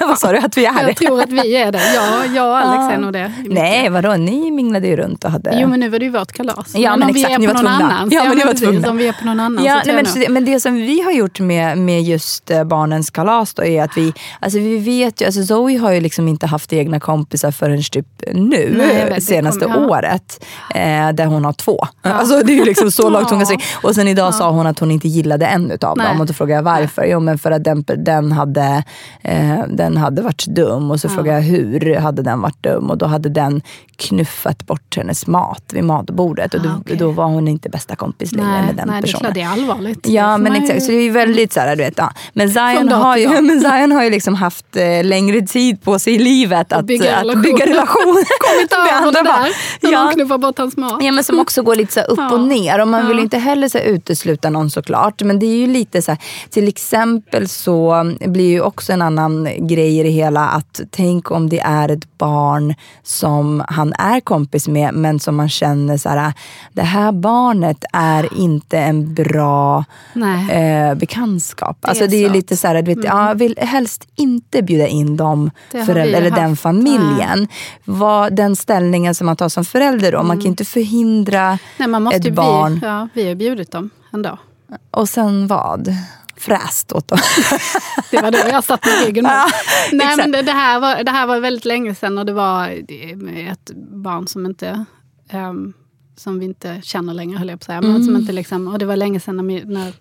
[SPEAKER 2] Vad- sa du att vi är?
[SPEAKER 1] Jag tror att vi är det. Ja, jag och Alex är nog det.
[SPEAKER 2] Nej, vadå? Ni minglade ju runt och hade...
[SPEAKER 1] Jo men nu var det ju vårt kalas.
[SPEAKER 2] Ja, men
[SPEAKER 1] om
[SPEAKER 2] exakt,
[SPEAKER 1] vi är på någon annan.
[SPEAKER 2] Ja, men var
[SPEAKER 1] precis,
[SPEAKER 2] tvungna.
[SPEAKER 1] Om vi är på någon annan
[SPEAKER 2] Ja,
[SPEAKER 1] så
[SPEAKER 2] nej, men, men det som vi har gjort med, med just eh, barnens kalas då är att vi, alltså vi vet ju, alltså Zoe har ju liksom inte haft egna kompisar förrän typ nu,
[SPEAKER 1] Nej, vet,
[SPEAKER 2] senaste
[SPEAKER 1] kommer- ja.
[SPEAKER 2] året. Eh, där hon har två. Alltså det är ju liksom så långt hon kan se. Och sen idag sa hon att hon inte gillade en utav
[SPEAKER 1] Nej.
[SPEAKER 2] dem. Och då frågade jag varför. Jo men för att den, den hade eh, den hade varit dum. Och så frågade jag hur hade den varit dum? Och då hade den knuffat bort hennes mat vid matbordet. Och då,
[SPEAKER 1] Ah, okej.
[SPEAKER 2] då var hon inte bästa kompis längre
[SPEAKER 1] Nej,
[SPEAKER 2] med den
[SPEAKER 1] nej
[SPEAKER 2] personen.
[SPEAKER 1] klart det är allvarligt.
[SPEAKER 2] Ja men
[SPEAKER 1] ju-
[SPEAKER 2] exakt, så det är ju väldigt så här, du vet, ja. Men Zion har, ju, men Zion har ju liksom haft eh, längre tid på sig i livet att
[SPEAKER 1] bygga
[SPEAKER 2] att
[SPEAKER 1] relation.
[SPEAKER 2] bygga relation.
[SPEAKER 1] Kommit
[SPEAKER 2] med
[SPEAKER 1] över det
[SPEAKER 2] andra barn.
[SPEAKER 1] där. När
[SPEAKER 2] Ja.
[SPEAKER 1] någon knuffar bort hans mat.
[SPEAKER 2] Ja, men som också går lite så upp
[SPEAKER 1] Ja.
[SPEAKER 2] och ner. Och man vill
[SPEAKER 1] Ja.
[SPEAKER 2] ju inte heller så utesluta någon såklart. Men det är ju lite så här, till exempel så blir ju också en annan grej i det hela att tänk om det är ett barn som han är kompis med men som man känner så här, det här barnet är inte en bra eh, bekantskap.
[SPEAKER 1] Det
[SPEAKER 2] alltså
[SPEAKER 1] är
[SPEAKER 2] det är ju.
[SPEAKER 1] Mm.
[SPEAKER 2] lite så här, du vet, ja, jag vill helst inte bjuda in de
[SPEAKER 1] Det har
[SPEAKER 2] föräldrar, eller den familjen. Vad, den ställningen som man tar som förälder då. Man kan ju inte förhindra
[SPEAKER 1] Mm. Nej, man måste
[SPEAKER 2] ett barn.
[SPEAKER 1] Vi, ja, vi har bjudit dem ändå.
[SPEAKER 2] Och sen vad? Fräst åt dem.
[SPEAKER 1] Det var då jag satt med ryggen.
[SPEAKER 2] Ja,
[SPEAKER 1] Nej,
[SPEAKER 2] exakt.
[SPEAKER 1] men det, det, här var, det här var väldigt länge sedan och det var ett barn som inte ehm, som vi inte känner längre, höll jag på att säga. Men som inte liksom, och det var länge sedan när, när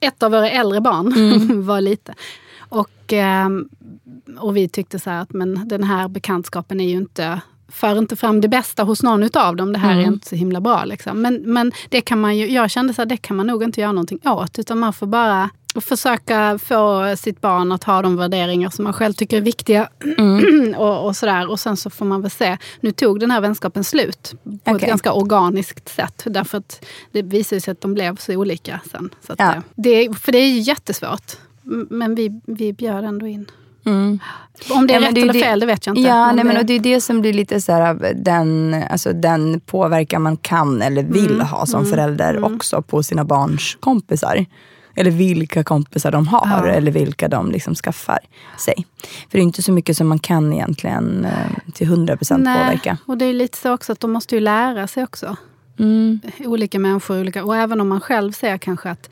[SPEAKER 1] ett av våra äldre barn var lite. Och, ehm, och vi tyckte så här att men den här bekantskapen är ju inte för inte fram det bästa hos någon utav dem. Det här är inte så himla bra. Liksom. Men, men det kan man ju, jag kände att det kan man nog inte göra någonting åt. Utan man får bara försöka få sitt barn att ha de värderingar som man själv tycker är viktiga. och, och, sådär. och sen så får man väl se. Nu tog den här vänskapen slut på ett
[SPEAKER 2] Okej.
[SPEAKER 1] ganska organiskt sätt. Därför att det visade sig att de blev så olika sen. Så
[SPEAKER 2] Ja.
[SPEAKER 1] eh, det, för det är ju jättesvårt. Men vi, vi bjöd ändå in. Om det är
[SPEAKER 2] men
[SPEAKER 1] rätt
[SPEAKER 2] det
[SPEAKER 1] eller fel, det vet jag inte.
[SPEAKER 2] Ja,
[SPEAKER 1] Men
[SPEAKER 2] nej, men
[SPEAKER 1] det-
[SPEAKER 2] och det är det som blir lite så här, av den, alltså, den påverkan man kan eller vill
[SPEAKER 1] Mm.
[SPEAKER 2] ha som förälder också på sina barns kompisar. Eller vilka kompisar de har
[SPEAKER 1] Ja.
[SPEAKER 2] eller vilka de liksom skaffar sig. För det är inte så mycket som man kan egentligen eh, till 100% påverka.
[SPEAKER 1] och det är lite så också att de måste ju lära sig också.
[SPEAKER 2] Mm.
[SPEAKER 1] Olika människor, olika, och även om man själv ser kanske att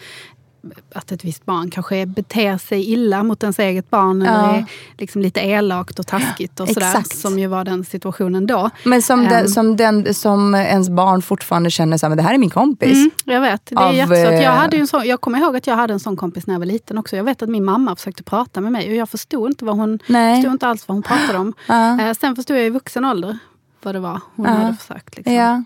[SPEAKER 1] att ett visst barn kanske beter sig illa mot ens eget barn
[SPEAKER 2] Ja.
[SPEAKER 1] eller är liksom lite elakt och taskigt och sådär.
[SPEAKER 2] Exakt.
[SPEAKER 1] Som ju var den situationen då.
[SPEAKER 2] Men som, den, som, den, som ens barn fortfarande känner så här, men det här är min kompis.
[SPEAKER 1] Mm, jag vet, det är
[SPEAKER 2] Av,
[SPEAKER 1] jättesvårt. Jag,
[SPEAKER 2] eh,
[SPEAKER 1] hade en sån, jag kommer ihåg att jag hade en sån kompis när jag var liten också. Jag vet att min mamma försökte prata med mig och jag förstod inte, vad hon,
[SPEAKER 2] Nej.
[SPEAKER 1] förstod inte alls vad hon pratade om.
[SPEAKER 2] Ja.
[SPEAKER 1] Eh, sen förstod jag i vuxen ålder vad det var hon
[SPEAKER 2] Ja.
[SPEAKER 1] hade försökt. Liksom.
[SPEAKER 2] Ja.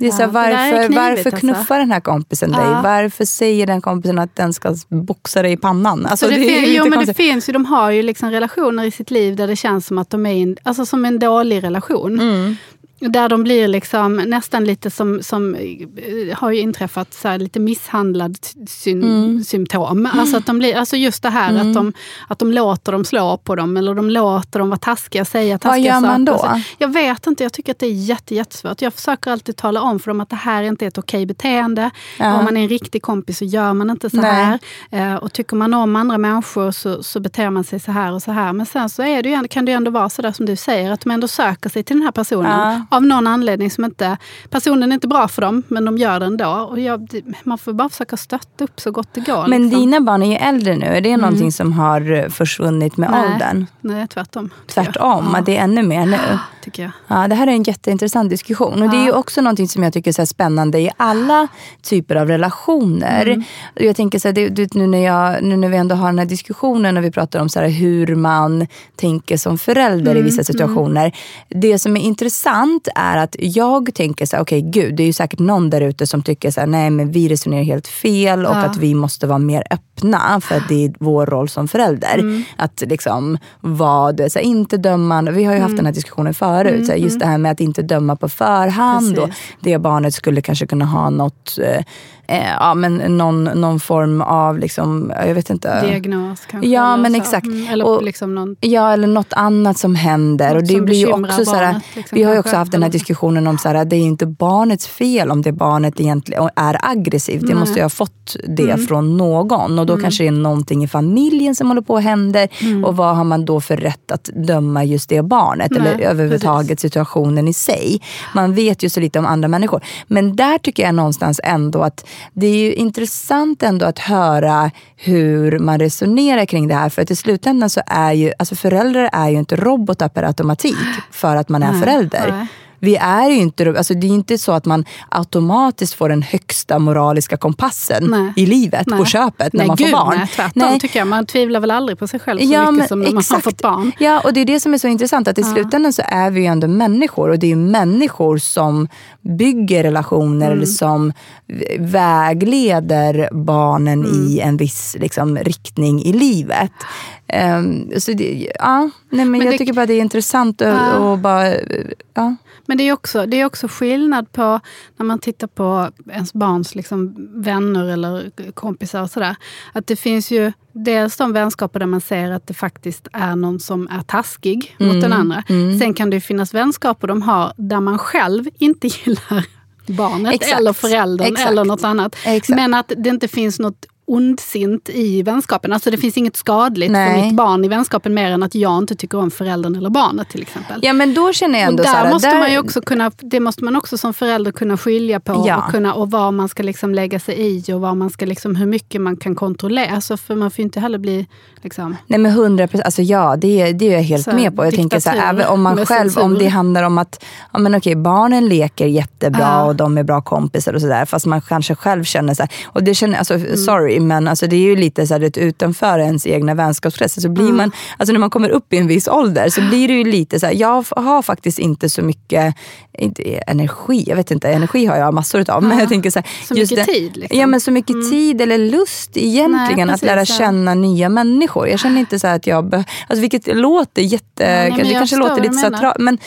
[SPEAKER 2] Det är så här,
[SPEAKER 1] Ja, där är
[SPEAKER 2] varför, varför
[SPEAKER 1] alltså.
[SPEAKER 2] knuffar den här kompisen dig?
[SPEAKER 1] Ja.
[SPEAKER 2] Varför säger den kompisen att den ska boxa dig i pannan? Alltså,
[SPEAKER 1] Så det,
[SPEAKER 2] det
[SPEAKER 1] fin- jo, men det finns ju, de har ju liksom relationer i sitt liv där det känns som att de är in, alltså som en dålig relation.
[SPEAKER 2] Mm.
[SPEAKER 1] Där de blir liksom nästan lite som, som eh, har ju inträffat så här, lite misshandlad syn,
[SPEAKER 2] Mm.
[SPEAKER 1] symptom. Alltså, att de blir, alltså just det här att, de, att de låter dem slå på dem eller de låter dem vara taskiga, säga taskiga
[SPEAKER 2] gör man
[SPEAKER 1] saker.
[SPEAKER 2] då?
[SPEAKER 1] Jag vet inte, jag tycker att det är jätte, jättesvårt. Jag försöker alltid tala om för dem att det här inte är ett okej beteende.
[SPEAKER 2] Ja.
[SPEAKER 1] Om man är en riktig kompis så gör man inte så här. Eh, och tycker man om andra människor så, så beter man sig så här och så här. Men sen så är det ju, kan det ju ändå vara så där som du säger, att de ändå söker sig till den här personen.
[SPEAKER 2] Ja.
[SPEAKER 1] Av någon anledning som inte... Personen är inte bra för dem, men de gör det ändå. Och jag, man får bara försöka stötta upp så gott det går.
[SPEAKER 2] Men
[SPEAKER 1] liksom.
[SPEAKER 2] dina barn är ju äldre nu. Är det någonting som har eh, försvunnit med
[SPEAKER 1] Nej.
[SPEAKER 2] åldern?
[SPEAKER 1] Nej, tvärtom. tycker jag.
[SPEAKER 2] Tvärtom,
[SPEAKER 1] Ja,
[SPEAKER 2] det är ännu mer nu.
[SPEAKER 1] tycker jag.
[SPEAKER 2] Ja, det här är en jätteintressant diskussion. Och Det är ju också någonting som jag tycker är spännande i alla typer av relationer.
[SPEAKER 1] Mm.
[SPEAKER 2] Jag tänker så här, det, det, nu, när jag, nu när vi ändå har den här diskussionen och vi pratar om så här, hur man tänker som förälder
[SPEAKER 1] Mm,
[SPEAKER 2] i vissa situationer. Det som är intressant är att jag tänker så här, okej gud, det är ju säkert någon där ute som tycker så här, nej men vi resonerar helt fel och
[SPEAKER 1] Ja.
[SPEAKER 2] att vi måste vara mer öppna för att det är vår roll som förälder.
[SPEAKER 1] Mm.
[SPEAKER 2] Att liksom vet, så här, inte döma, vi har ju haft den här diskussionen förut, så här, just det här med att inte döma på förhand och
[SPEAKER 1] Precis.
[SPEAKER 2] det barnet skulle kanske kunna ha något, eh, eh, ja, men någon, någon form av, liksom, jag vet inte.
[SPEAKER 1] Diagnos kanske.
[SPEAKER 2] Ja, men
[SPEAKER 1] så.
[SPEAKER 2] exakt.
[SPEAKER 1] Mm, eller
[SPEAKER 2] Och-
[SPEAKER 1] liksom någon...
[SPEAKER 2] Ja, eller något annat som händer. Och det blir ju också så här,
[SPEAKER 1] liksom,
[SPEAKER 2] Vi har ju också haft den här diskussionen om här, det är inte barnets fel om det barnet egentligen är aggressivt. Det måste ju ha fått det
[SPEAKER 1] Mm.
[SPEAKER 2] från någon. Och då kanske det är någonting i familjen som håller på att hända.
[SPEAKER 1] Mm.
[SPEAKER 2] Och vad har man då för rätt att döma just det barnet?
[SPEAKER 1] Nej,
[SPEAKER 2] eller överhuvudtaget situationen i sig. Man vet ju så lite om andra människor. Men där tycker jag någonstans ändå att det är ju intressant ändå att höra hur man resonerar kring det här. För att i slutändan så är ju, alltså föräldrar är ju inte robotar per automatik för att man är förälder.
[SPEAKER 1] Nej.
[SPEAKER 2] Vi är ju inte, alltså det är inte så att man automatiskt får den högsta moraliska kompassen
[SPEAKER 1] Nej.
[SPEAKER 2] i livet
[SPEAKER 1] Nej.
[SPEAKER 2] på köpet när
[SPEAKER 1] nej,
[SPEAKER 2] man får
[SPEAKER 1] gud,
[SPEAKER 2] barn.
[SPEAKER 1] Nej, tvärtom tycker jag. Man tvivlar väl aldrig på sig själv så
[SPEAKER 2] Ja,
[SPEAKER 1] mycket
[SPEAKER 2] men
[SPEAKER 1] som när man har fått barn.
[SPEAKER 2] Ja, och det är det som är så intressant. Att i slutändan så är vi ju ändå människor. Och det är människor som bygger relationer
[SPEAKER 1] Mm.
[SPEAKER 2] eller som vägleder barnen
[SPEAKER 1] Mm.
[SPEAKER 2] i en viss liksom, riktning i livet. Ehm, så det, ja, nej, men,
[SPEAKER 1] Men
[SPEAKER 2] jag
[SPEAKER 1] det-
[SPEAKER 2] tycker bara det är intressant att
[SPEAKER 1] Ja.
[SPEAKER 2] och bara... Ja.
[SPEAKER 1] Men det är också, det är också skillnad på när man tittar på ens barns liksom vänner eller kompisar och sådär. Att det finns ju dels de vänskaper där man ser att det faktiskt är någon som är taskig mot
[SPEAKER 2] Mm.
[SPEAKER 1] den andra. Sen kan det finnas vänskaper de har där man själv inte gillar barnet
[SPEAKER 2] Exakt.
[SPEAKER 1] eller föräldern
[SPEAKER 2] Exakt.
[SPEAKER 1] eller något annat.
[SPEAKER 2] Exakt.
[SPEAKER 1] Men att det inte finns något ondsint i vänskapen. Alltså det finns inget skadligt
[SPEAKER 2] Nej.
[SPEAKER 1] för mitt barn i vänskapen mer än att jag inte tycker om föräldern eller barnet till exempel.
[SPEAKER 2] ja, men då känner jag
[SPEAKER 1] Och
[SPEAKER 2] ändå
[SPEAKER 1] där
[SPEAKER 2] så här,
[SPEAKER 1] måste
[SPEAKER 2] där,
[SPEAKER 1] man ju också kunna, det måste man också som förälder kunna skilja på
[SPEAKER 2] Ja.
[SPEAKER 1] och, kunna, och vad man ska liksom lägga sig i och vad man ska liksom, hur mycket man kan kontrollera. Alltså för man får ju inte heller bli... Liksom,
[SPEAKER 2] Nej men hundra procent, alltså ja det, det är jag helt
[SPEAKER 1] Så
[SPEAKER 2] med på. Jag tänker så här, även om man själv, om
[SPEAKER 1] censur.
[SPEAKER 2] det handlar om att ja, men okej, barnen leker jättebra
[SPEAKER 1] Ja.
[SPEAKER 2] och de är bra kompisar och sådär. Fast man kanske själv känner så här, och det känner, alltså
[SPEAKER 1] Mm.
[SPEAKER 2] sorry men alltså, det är ju lite så här, utanför ens egna vänskapskretsar så blir man, alltså när man kommer upp i en viss ålder så blir det ju lite så här, jag har faktiskt inte så mycket inte, energi, jag vet inte, energi har jag massor utav. Men jag tänker så här,
[SPEAKER 1] Så mycket tid, liksom.
[SPEAKER 2] Ja men så mycket tid eller lust egentligen
[SPEAKER 1] Nej,
[SPEAKER 2] att lära känna nya människor. Jag känner inte så här att jag, alltså vilket låter jätte,
[SPEAKER 1] nej, men
[SPEAKER 2] det kanske låter lite så tra- men,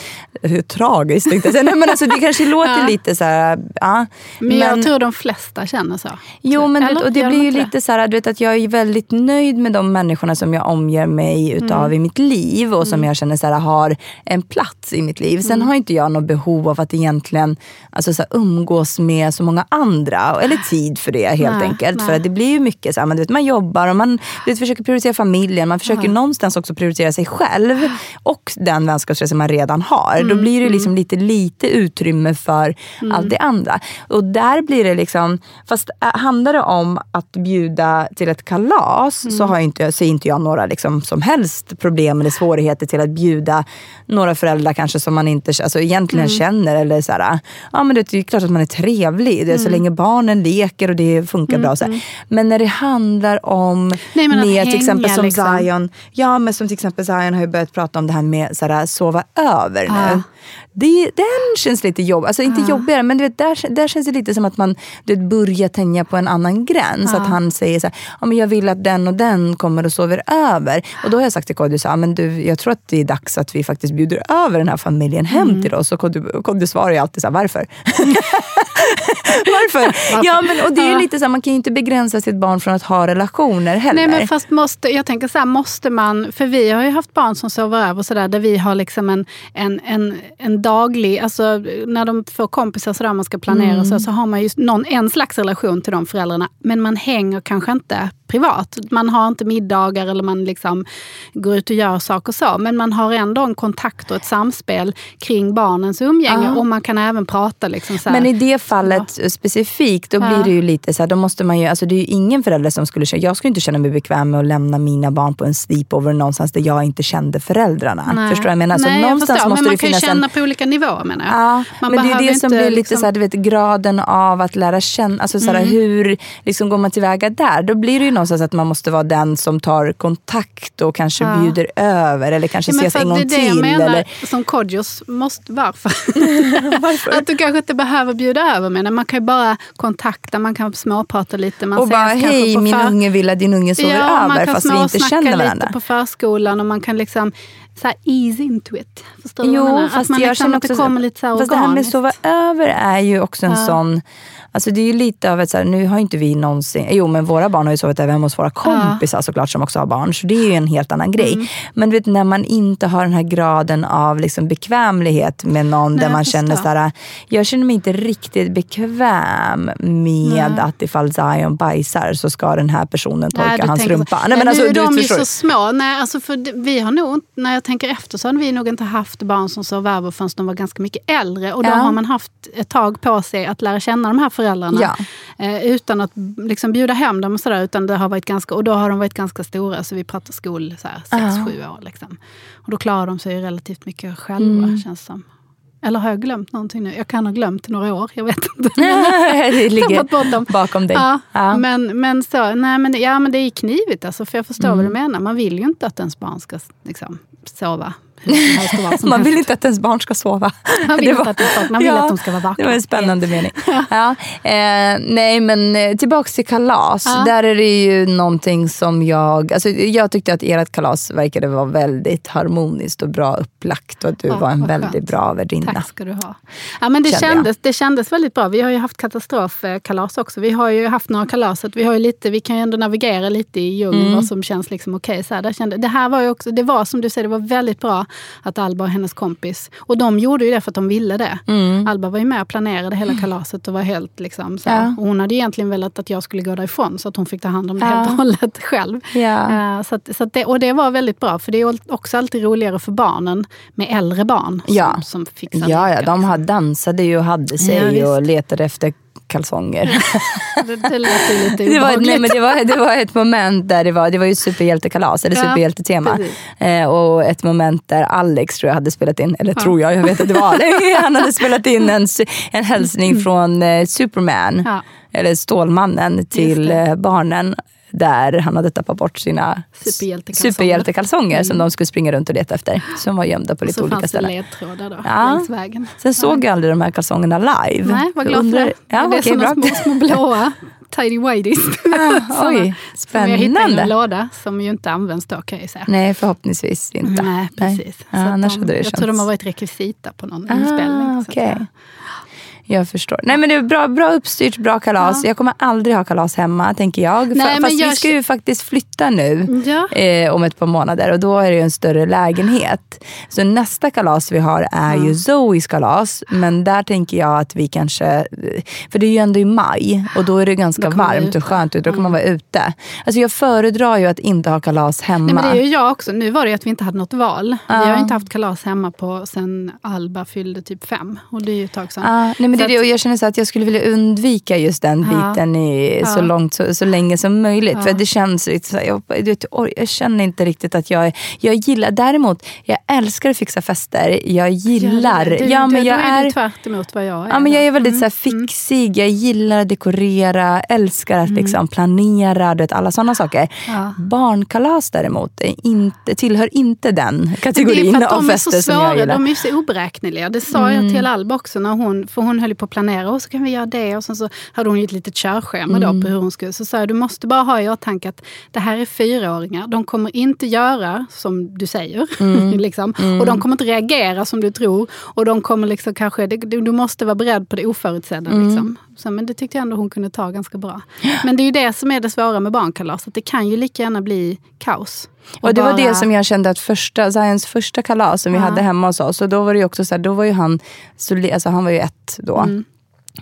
[SPEAKER 2] hur tragiskt tänkte jag. Nej, men alltså, det kanske låter lite så här, ja.
[SPEAKER 1] men, jag tror de flesta känner så.
[SPEAKER 2] Jo, men
[SPEAKER 1] Eller
[SPEAKER 2] och det blir ju
[SPEAKER 1] inte
[SPEAKER 2] lite så här, du vet, att jag är väldigt nöjd med de människorna som jag omger mig utav
[SPEAKER 1] Mm.
[SPEAKER 2] i mitt liv och som jag känner så här, har en plats i mitt liv. Sen
[SPEAKER 1] Mm.
[SPEAKER 2] har inte jag något behov av att egentligen alltså, så här, umgås med så många andra, eller tid för det helt
[SPEAKER 1] Nej,
[SPEAKER 2] enkelt.
[SPEAKER 1] nej.
[SPEAKER 2] För att det blir ju mycket så här, man, du vet, man jobbar och man du vet, försöker prioritera familjen, man försöker någonstans också prioritera sig själv och den vänskapskrets man redan har.
[SPEAKER 1] Mm,
[SPEAKER 2] Då blir det liksom lite, lite utrymme för allt det andra. Och där blir det liksom, fast äh, handlar det om att bjuda till ett kalas
[SPEAKER 1] Mm.
[SPEAKER 2] så har jag inte, ser inte jag några liksom, som helst problem eller svårigheter till att bjuda några föräldrar kanske som man inte alltså, egentligen
[SPEAKER 1] Mm.
[SPEAKER 2] känner. Eller så här, ja, men det är klart att man är trevlig, det är
[SPEAKER 1] Mm.
[SPEAKER 2] så länge barnen leker och det funkar bra. Så här. Men när det handlar om
[SPEAKER 1] Nej, att
[SPEAKER 2] med till
[SPEAKER 1] hänga,
[SPEAKER 2] exempel som
[SPEAKER 1] liksom.
[SPEAKER 2] Zion, ja men som till exempel Zion har ju börjat prata om det här med så här, sova över
[SPEAKER 1] Ja.
[SPEAKER 2] nu. Det, den känns lite jobbig, alltså inte jobbigare men du vet, där, där känns det lite som att man du vet, börjar tänja på en annan gräns. Att han säger så här, ja, men jag vill att den och den kommer och sover över. Och då har jag sagt till Kodjo, men du, jag tror att det är dags att vi faktiskt bjuder över den här familjen hem
[SPEAKER 1] Mm.
[SPEAKER 2] till oss. Och Kodjo svarar ju alltid så här, varför? varför? Ja men och det är lite så här, man kan ju inte begränsa sitt barn från att ha relationer heller.
[SPEAKER 1] Nej men fast måste, jag tänker så här, måste man, för vi har ju haft barn som sover över så där, där vi har liksom en, en, en, en daglig, alltså när de får kompisar så där man ska planera
[SPEAKER 2] Mm.
[SPEAKER 1] så, så har man ju någon, en slags relation till de föräldrarna. Men man hänger kanske inte privat. Man har inte middagar eller man liksom går ut och gör saker så. Men man har ändå en kontakt och ett samspel kring barnens umgänge. Och man kan även prata liksom så här.
[SPEAKER 2] Men i det fallet specifikt, då blir det ju lite så här, då måste man ju, alltså det är ju ingen förälder som skulle känna, jag skulle inte känna mig bekväm med att lämna mina barn på en sleepover någonstans där jag inte kände föräldrarna.
[SPEAKER 1] Nej.
[SPEAKER 2] Förstår du vad jag menar? Så
[SPEAKER 1] Nej, jag
[SPEAKER 2] någonstans
[SPEAKER 1] förstår,
[SPEAKER 2] måste
[SPEAKER 1] men man kan ju känna
[SPEAKER 2] en
[SPEAKER 1] på olika nivåer menar jag.
[SPEAKER 2] Ja,
[SPEAKER 1] Man
[SPEAKER 2] men det är
[SPEAKER 1] behöver
[SPEAKER 2] det som blir lite
[SPEAKER 1] liksom-
[SPEAKER 2] så här, du vet, graden av att lära känna, alltså så här,
[SPEAKER 1] Mm.
[SPEAKER 2] hur liksom går man tillväga där? Då blir det ju någonstans att man måste vara den som tar kontakt och kanske
[SPEAKER 1] Ja.
[SPEAKER 2] bjuder över eller kanske
[SPEAKER 1] Ja,
[SPEAKER 2] ses en
[SPEAKER 1] att
[SPEAKER 2] gång
[SPEAKER 1] det är det jag
[SPEAKER 2] till.
[SPEAKER 1] menar,
[SPEAKER 2] Eller,
[SPEAKER 1] som Kodjos måste, varför? Att du kanske inte behöver bjuda över med Man kan ju bara kontakta, man kan småprata lite. Man
[SPEAKER 2] och bara, hej min
[SPEAKER 1] för-
[SPEAKER 2] unge vill att din unge sover
[SPEAKER 1] ja, man
[SPEAKER 2] över
[SPEAKER 1] kan
[SPEAKER 2] fast vi inte känner varandra.
[SPEAKER 1] lite på förskolan och man kan liksom så här ease into it. Förstår du vad jag
[SPEAKER 2] Jo,
[SPEAKER 1] menar? att man liksom, att det
[SPEAKER 2] också,
[SPEAKER 1] kommer lite så här
[SPEAKER 2] fast det här med
[SPEAKER 1] organiskt.
[SPEAKER 2] sova över är ju också en
[SPEAKER 1] Ja.
[SPEAKER 2] sån, alltså det är ju lite av ett så här, nu har inte vi någonsin, jo men våra barn har ju sovit över hemma hos våra kompisar såklart som också har barn, så det är ju en helt annan grej.
[SPEAKER 1] Mm.
[SPEAKER 2] Men du vet när man inte har den här graden av liksom bekvämlighet med någon
[SPEAKER 1] Nej,
[SPEAKER 2] där man känner så här, jag känner mig inte riktigt bekväm med att ifall Zion bajsar så ska den här personen torka
[SPEAKER 1] Nej,
[SPEAKER 2] hans rumpa.
[SPEAKER 1] Nej,
[SPEAKER 2] men
[SPEAKER 1] nu
[SPEAKER 2] alltså,
[SPEAKER 1] är
[SPEAKER 2] du
[SPEAKER 1] de ju så små. Nej, alltså för vi har nog, när jag tänker efter så har vi nog inte haft barn som sov över förrän de var ganska mycket äldre. Och då
[SPEAKER 2] Ja.
[SPEAKER 1] har man haft ett tag på sig att lära känna de här föräldrarna.
[SPEAKER 2] Ja.
[SPEAKER 1] Eh, utan att liksom bjuda hem dem och sådär. Utan det har varit ganska, och då har de varit ganska stora. Så vi pratar skol, så här, sex,
[SPEAKER 2] Ja.
[SPEAKER 1] sju år. Liksom. Och då klarar de sig relativt mycket själva
[SPEAKER 2] Mm.
[SPEAKER 1] känns som. Eller har jag glömt någonting nu? Jag kan ha glömt några år, jag vet inte.
[SPEAKER 2] det ligger
[SPEAKER 1] bort dem.
[SPEAKER 2] bakom dig.
[SPEAKER 1] Ja,
[SPEAKER 2] Ja.
[SPEAKER 1] Men, men, så, nej, men, ja, men det är knivigt alltså, för jag förstår
[SPEAKER 2] Mm.
[SPEAKER 1] vad du menar. Man vill ju inte att ens barn ska liksom, sova
[SPEAKER 2] Man vill inte att ens barn ska sova.
[SPEAKER 1] Man vill
[SPEAKER 2] var-
[SPEAKER 1] att barn- man vill att de ska vara vackra.
[SPEAKER 2] Det var en spännande mening. Ja. Eh, nej men eh, tillbaks till kalas.
[SPEAKER 1] Ja.
[SPEAKER 2] Där är det ju någonting som jag... Alltså, jag tyckte att ert kalas verkade vara väldigt harmoniskt och bra upplagt. Och att du
[SPEAKER 1] Ja,
[SPEAKER 2] var en väldigt
[SPEAKER 1] skönt.
[SPEAKER 2] bra värdinna.
[SPEAKER 1] Tack ska du ha. Ja, men det,
[SPEAKER 2] Kände jag.
[SPEAKER 1] kändes, det kändes väldigt bra. Vi har ju haft katastrofkalas också. Vi har ju haft några kalas. Vi, har ju lite, vi kan ju ändå navigera lite i djungeln
[SPEAKER 2] Mm.
[SPEAKER 1] vad som känns liksom okej. Så här, där kände, det här var ju också, det var som du säger, det var väldigt bra att Alba och hennes kompis, och de gjorde ju det för att de ville det. Alba var ju med och planerade hela kalaset och var helt liksom så
[SPEAKER 2] Mm. Ja.
[SPEAKER 1] och Hon hade egentligen velat att jag skulle gå därifrån så att hon fick ta hand om det
[SPEAKER 2] Ja.
[SPEAKER 1] helt och hållet själv.
[SPEAKER 2] Ja.
[SPEAKER 1] Eh, Så att, så att det, och det var väldigt bra, för det är också alltid roligare för barnen med äldre barn som,
[SPEAKER 2] Ja.
[SPEAKER 1] som fixar
[SPEAKER 2] Ja, ja, de
[SPEAKER 1] liksom.
[SPEAKER 2] dansade ju och hade sig och letade efter kalsonger.
[SPEAKER 1] Det, det lät ju lite
[SPEAKER 2] Det var,
[SPEAKER 1] obehagligt.
[SPEAKER 2] nej, men det, var, det var ett moment där det var, det var ju superhjältekalas, eller
[SPEAKER 1] Ja,
[SPEAKER 2] superhjältetema. Eh, och ett moment där Alex tror jag hade spelat in, eller tror jag, jag vet att det var Alex. Han hade spelat in en, en hälsning från eh, Superman,
[SPEAKER 1] Ja.
[SPEAKER 2] eller Stålmannen, till eh, barnen. Där han hade tappat bort sina
[SPEAKER 1] Superhjältekalsonger.
[SPEAKER 2] superhjältekalsonger som de skulle springa runt och leta efter. Som var gömda på lite
[SPEAKER 1] så
[SPEAKER 2] olika
[SPEAKER 1] fanns det
[SPEAKER 2] ställen.
[SPEAKER 1] ledtrådar då,
[SPEAKER 2] Ja.
[SPEAKER 1] längs vägen.
[SPEAKER 2] Sen såg jag aldrig de här kalsongerna live.
[SPEAKER 1] Nej, vad
[SPEAKER 2] Jag
[SPEAKER 1] glad för det.
[SPEAKER 2] Ja,
[SPEAKER 1] det är
[SPEAKER 2] okej,
[SPEAKER 1] såna
[SPEAKER 2] bra.
[SPEAKER 1] små, små blåa tidy whities.
[SPEAKER 2] Ah, oj,
[SPEAKER 1] Som jag hittade i
[SPEAKER 2] spännande.
[SPEAKER 1] en låda som ju inte används då kan jag ju säga.
[SPEAKER 2] Nej, förhoppningsvis inte.
[SPEAKER 1] Nej, precis.
[SPEAKER 2] Ja,
[SPEAKER 1] Så att
[SPEAKER 2] annars
[SPEAKER 1] de,
[SPEAKER 2] hade det
[SPEAKER 1] jag
[SPEAKER 2] känts...
[SPEAKER 1] tror de har varit rekvisita på någon
[SPEAKER 2] Ah,
[SPEAKER 1] inspelning. så
[SPEAKER 2] okej.
[SPEAKER 1] säga.
[SPEAKER 2] Jag förstår. Nej men det är bra, bra uppstyrt, bra kalas. Jag kommer aldrig ha kalas hemma tänker jag.
[SPEAKER 1] Nej,
[SPEAKER 2] Fast
[SPEAKER 1] jag
[SPEAKER 2] vi ska ju faktiskt flytta nu
[SPEAKER 1] Ja.
[SPEAKER 2] eh, om ett par månader och då är det ju en större lägenhet. Så nästa kalas vi har är ju Zoes kalas. Men där tänker jag att vi kanske, för det är ju ändå i maj och då är det ganska varmt och skönt ute. Då kan man vara ute. Alltså jag föredrar ju att inte ha kalas hemma.
[SPEAKER 1] Nej, men det är ju jag också. Nu var det ju att vi inte hade något val. Vi har inte haft kalas hemma på sen Alba fyllde typ fem. Och det är ju ett tag sedan.
[SPEAKER 2] Nej men det är det, och jag känner så att jag skulle vilja undvika just den
[SPEAKER 1] Ja.
[SPEAKER 2] biten i, så,
[SPEAKER 1] Ja.
[SPEAKER 2] långt, så, så länge som möjligt.
[SPEAKER 1] Ja.
[SPEAKER 2] För det känns lite så jag, du vet, oj, jag känner inte riktigt att jag, jag gillar, däremot jag älskar att fixa fester. Jag gillar,
[SPEAKER 1] Du,
[SPEAKER 2] ja men
[SPEAKER 1] du,
[SPEAKER 2] jag
[SPEAKER 1] då är
[SPEAKER 2] är
[SPEAKER 1] tvärt emot vad jag är.
[SPEAKER 2] Ja, men jag är väldigt så
[SPEAKER 1] Mm,
[SPEAKER 2] fixig, jag gillar att dekorera, älskar att liksom, planera, du vet, alla sådana saker.
[SPEAKER 1] Ja.
[SPEAKER 2] Barnkalas däremot är inte, tillhör inte den
[SPEAKER 1] Det är
[SPEAKER 2] kategorin
[SPEAKER 1] för att
[SPEAKER 2] av
[SPEAKER 1] de är så
[SPEAKER 2] fester som jag
[SPEAKER 1] svåra,
[SPEAKER 2] gillar. Mm.
[SPEAKER 1] de är så oberäkneliga. Det sa jag till Alba också, när hon, för hon höll på att planera. Och så kan vi göra det. Och sen så hade hon ju ett litet körschema
[SPEAKER 2] Mm.
[SPEAKER 1] då på hur hon skulle. Så sa jag, du måste bara ha i åtanke att det här är fyraåringar. De kommer inte göra som du säger.
[SPEAKER 2] Mm.
[SPEAKER 1] liksom. Och de kommer inte reagera som du tror. Och de kommer liksom kanske, du måste vara beredd på det oförutsedda.
[SPEAKER 2] Mm.
[SPEAKER 1] Liksom. Så, men det tyckte jag ändå hon kunde ta ganska bra. Men det är ju det som är det svåra med barnkalas. Att det kan ju lika gärna bli kaos.
[SPEAKER 2] Och det var
[SPEAKER 1] bara-
[SPEAKER 2] det som jag kände att första, Zayans första kalas som vi hade hemma hos oss. Och då var det ju också så här, då var ju han, så, alltså han var ju ett då.
[SPEAKER 1] Mm.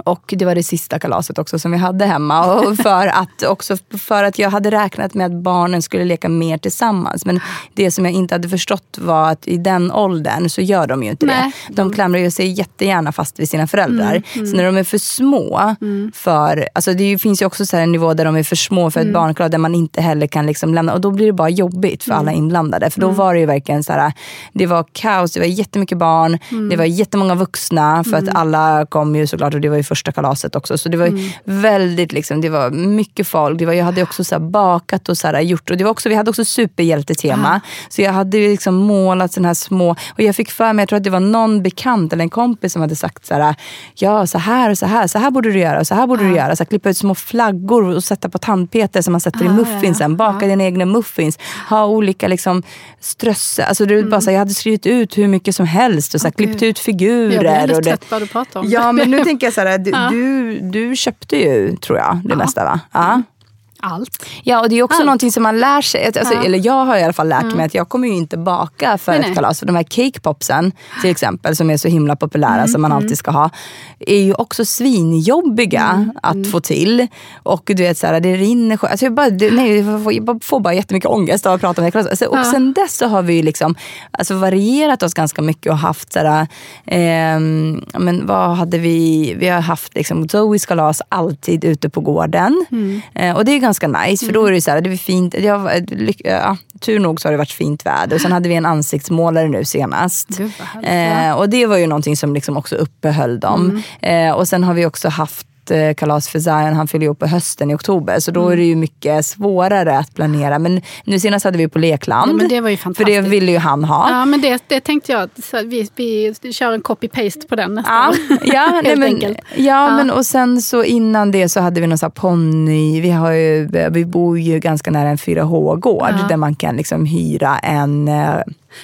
[SPEAKER 2] Och det var det sista kalaset också som vi hade hemma. Och för att, också för att jag hade räknat med att barnen skulle leka mer tillsammans. Men det som jag inte hade förstått var att i den åldern så gör de ju inte
[SPEAKER 1] Nej.
[SPEAKER 2] det. De klamrar ju sig jättegärna fast vid sina föräldrar. Så när de är för små, för, alltså det finns ju också så här en nivå där de är för små för ett barnkalas där man inte heller kan liksom lämna. Och då blir det bara jobbigt för alla inblandade. För då var det ju verkligen så här, det var kaos, det var jättemycket barn, det var jättemånga vuxna. För att alla kom ju såklart och det var ju första kalaset också. Så det var ju väldigt, liksom, det var mycket folk. Det var, jag hade också så bakat och så här gjort. Och det var också, vi hade också superhjältetema. Så jag hade liksom målat sådana här små, och jag fick för mig, jag tror att det var någon bekant eller en kompis som hade sagt så här, ja så här och så här, så här borde du göra och så här borde du göra. Så här, klippa ut små flaggor och sätta på tandpeter som man sätter i
[SPEAKER 1] Ah,
[SPEAKER 2] muffinsen. Baka dina egna muffins. Ha olika liksom strösse. Alltså, det var bara så här, jag hade skrivit ut hur mycket som helst och så här,
[SPEAKER 1] Okej.
[SPEAKER 2] klippt ut
[SPEAKER 1] Jag
[SPEAKER 2] figurer.
[SPEAKER 1] blir
[SPEAKER 2] och
[SPEAKER 1] lite
[SPEAKER 2] det,
[SPEAKER 1] trött vad du pratar om.
[SPEAKER 2] Ja, men nu tänker jag så här, du, du, du köpte ju, tror jag, det mesta va? Ja.
[SPEAKER 1] Allt.
[SPEAKER 2] Ja, och det är också
[SPEAKER 1] Allt.
[SPEAKER 2] någonting som man lär sig. Alltså,
[SPEAKER 1] Ja.
[SPEAKER 2] Eller jag har i alla fall lärt mig att jag kommer ju inte baka för
[SPEAKER 1] Nej,
[SPEAKER 2] ett
[SPEAKER 1] nej.
[SPEAKER 2] kalas. För de här cakepopsen till exempel, som är så himla populära
[SPEAKER 1] Mm,
[SPEAKER 2] som man alltid ska ha, är ju också svinjobbiga
[SPEAKER 1] Mm,
[SPEAKER 2] att få till. Och du vet, så här, det rinner alltså, jag, bara, det, nej, jag, får, jag bara- får bara jättemycket ångest av att prata om det här kalaset. Alltså, och
[SPEAKER 1] Ja.
[SPEAKER 2] sen dess så har vi liksom, alltså, varierat oss ganska mycket och haft så här, ehm, men vad hade vi, vi har haft liksom, Zoes kalas alltid ute på gården.
[SPEAKER 1] Mm.
[SPEAKER 2] Eh, och det är ganska ganska nice för då är det så här, det var fint. Jag, ja, tur nog så har det varit fint väder. Och sen hade vi en ansiktsmålare nu senast.
[SPEAKER 1] Gud,
[SPEAKER 2] eh, och det var ju någonting som liksom också uppehöll dem.
[SPEAKER 1] Mm.
[SPEAKER 2] Eh, och sen har vi också haft kalas för Zion, han fyller ju upp på hösten i oktober. Så då
[SPEAKER 1] Mm.
[SPEAKER 2] är det ju mycket svårare att planera. Men nu senast hade vi på Lekland.
[SPEAKER 1] Ja, men det var ju
[SPEAKER 2] För det
[SPEAKER 1] fantastiskt.
[SPEAKER 2] ville ju han ha.
[SPEAKER 1] Ja, men det, det tänkte jag. Så vi, vi kör en copy-paste på den nästa
[SPEAKER 2] Ja, ja, nej, men,
[SPEAKER 1] enkelt.
[SPEAKER 2] ja, men och sen så innan det så hade vi någon sån ponny. Vi, har ju, vi bor ju ganska nära en 4H-gård
[SPEAKER 1] Ja.
[SPEAKER 2] där man kan liksom hyra en... eh,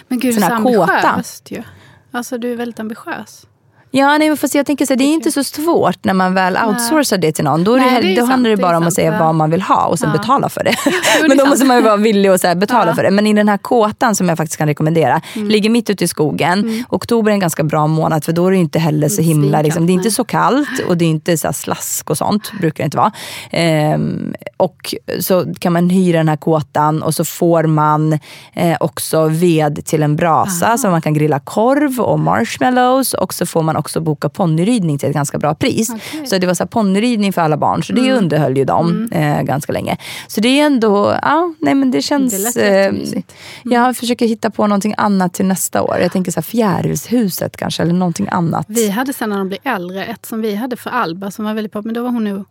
[SPEAKER 1] Men gud,
[SPEAKER 2] Sån
[SPEAKER 1] så
[SPEAKER 2] här kåta.
[SPEAKER 1] ambitiöst ju. Alltså du är väldigt ambitiös.
[SPEAKER 2] Ja, nej, men fast jag tänker så här, det är inte så svårt när man väl outsourcar det till någon. Då,
[SPEAKER 1] Nej,
[SPEAKER 2] det,
[SPEAKER 1] det
[SPEAKER 2] då
[SPEAKER 1] sant,
[SPEAKER 2] handlar det bara om att säga
[SPEAKER 1] ja.
[SPEAKER 2] vad man vill ha och sen
[SPEAKER 1] Ja.
[SPEAKER 2] betala för det. men då måste man ju vara villig att så här, betala för det. Men i den här kåtan som jag faktiskt kan rekommendera,
[SPEAKER 1] Mm.
[SPEAKER 2] ligger mitt ute i skogen. Oktober är en ganska bra månad för då är det inte heller så himla, liksom, det är inte så kallt och det är inte så slask och sånt, brukar det inte vara. Ehm, och så kan man hyra den här kåtan och så får man eh, också ved till en brasa så man kan grilla korv och marshmallows och så får man också boka ponnyridning till ett ganska bra pris.
[SPEAKER 1] Okej.
[SPEAKER 2] Så det var så här ponnyridning för alla barn, så det underhöll ju dem eh, ganska länge. Så det är ändå, ja, nej men det känns...
[SPEAKER 1] Det
[SPEAKER 2] eh, jag försöker hitta på någonting annat till nästa år. Jag tänker så här fjärilshuset kanske, eller någonting annat.
[SPEAKER 1] Vi hade sen när de blev äldre, ett som vi hade för Alba som var väldigt poppis, men då var hon nog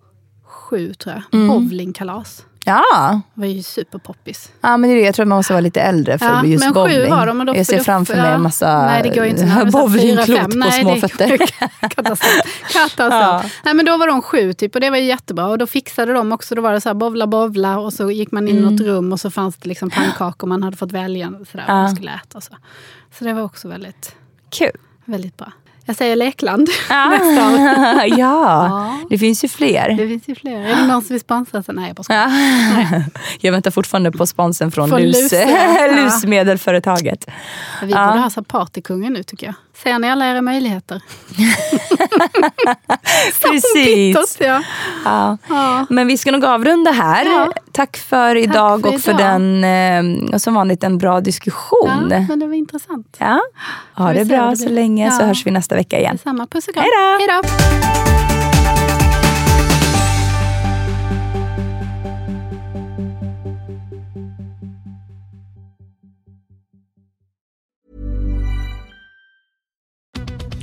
[SPEAKER 1] sju tror jag.
[SPEAKER 2] Mm.
[SPEAKER 1] Bowlingkalas.
[SPEAKER 2] Ja,
[SPEAKER 1] Det var ju superpoppis.
[SPEAKER 2] ja men det är det. jag tror att man måste vara lite äldre för
[SPEAKER 1] Ja,
[SPEAKER 2] just
[SPEAKER 1] men
[SPEAKER 2] bowling.
[SPEAKER 1] sju var de. Och då,
[SPEAKER 2] jag ser framför mig en massa
[SPEAKER 1] nej, det går inte de
[SPEAKER 2] bowlingklot på.
[SPEAKER 1] Nej,
[SPEAKER 2] små
[SPEAKER 1] det
[SPEAKER 2] fötter.
[SPEAKER 1] Katastrof. Katastrof.
[SPEAKER 2] Ja.
[SPEAKER 1] Nej, men då var de sju typ, och det var jättebra. Och då fixade de också, då var det så här bovla bovla och så gick man in i något rum och så fanns det liksom pannkakor man hade fått välja sådär,
[SPEAKER 2] Ja.
[SPEAKER 1] man skulle äta. Så. så det var också väldigt,
[SPEAKER 2] Kul.
[SPEAKER 1] väldigt bra. Jag säger Lekland
[SPEAKER 2] Ja.
[SPEAKER 1] nästa år.
[SPEAKER 2] ja,
[SPEAKER 1] Ja.
[SPEAKER 2] det finns ju fler.
[SPEAKER 1] Det finns ju fler. Är det någon som vill sponsra? Så, nej, jag bara.
[SPEAKER 2] Jag väntar fortfarande på sponsen från,
[SPEAKER 1] Från
[SPEAKER 2] Lus,
[SPEAKER 1] Luse, ja.
[SPEAKER 2] Lusmedelföretaget.
[SPEAKER 1] Vi borde ha partykungen nu tycker jag. Ser ni alla era möjligheter?
[SPEAKER 2] Precis.
[SPEAKER 1] Pittos, ja.
[SPEAKER 2] Ja.
[SPEAKER 1] Ja.
[SPEAKER 2] Men vi ska nog avrunda här.
[SPEAKER 1] Ja.
[SPEAKER 2] Tack för idag
[SPEAKER 1] för
[SPEAKER 2] och för
[SPEAKER 1] idag.
[SPEAKER 2] den, eh, som vanligt, en bra
[SPEAKER 1] ja,
[SPEAKER 2] diskussion. Ja.
[SPEAKER 1] men det var intressant.
[SPEAKER 2] Ha
[SPEAKER 1] Får vi
[SPEAKER 2] det bra
[SPEAKER 1] det
[SPEAKER 2] så länge så
[SPEAKER 1] Ja.
[SPEAKER 2] hörs vi nästa vecka igen.
[SPEAKER 1] Detsamma. Puss och kram. Hej då.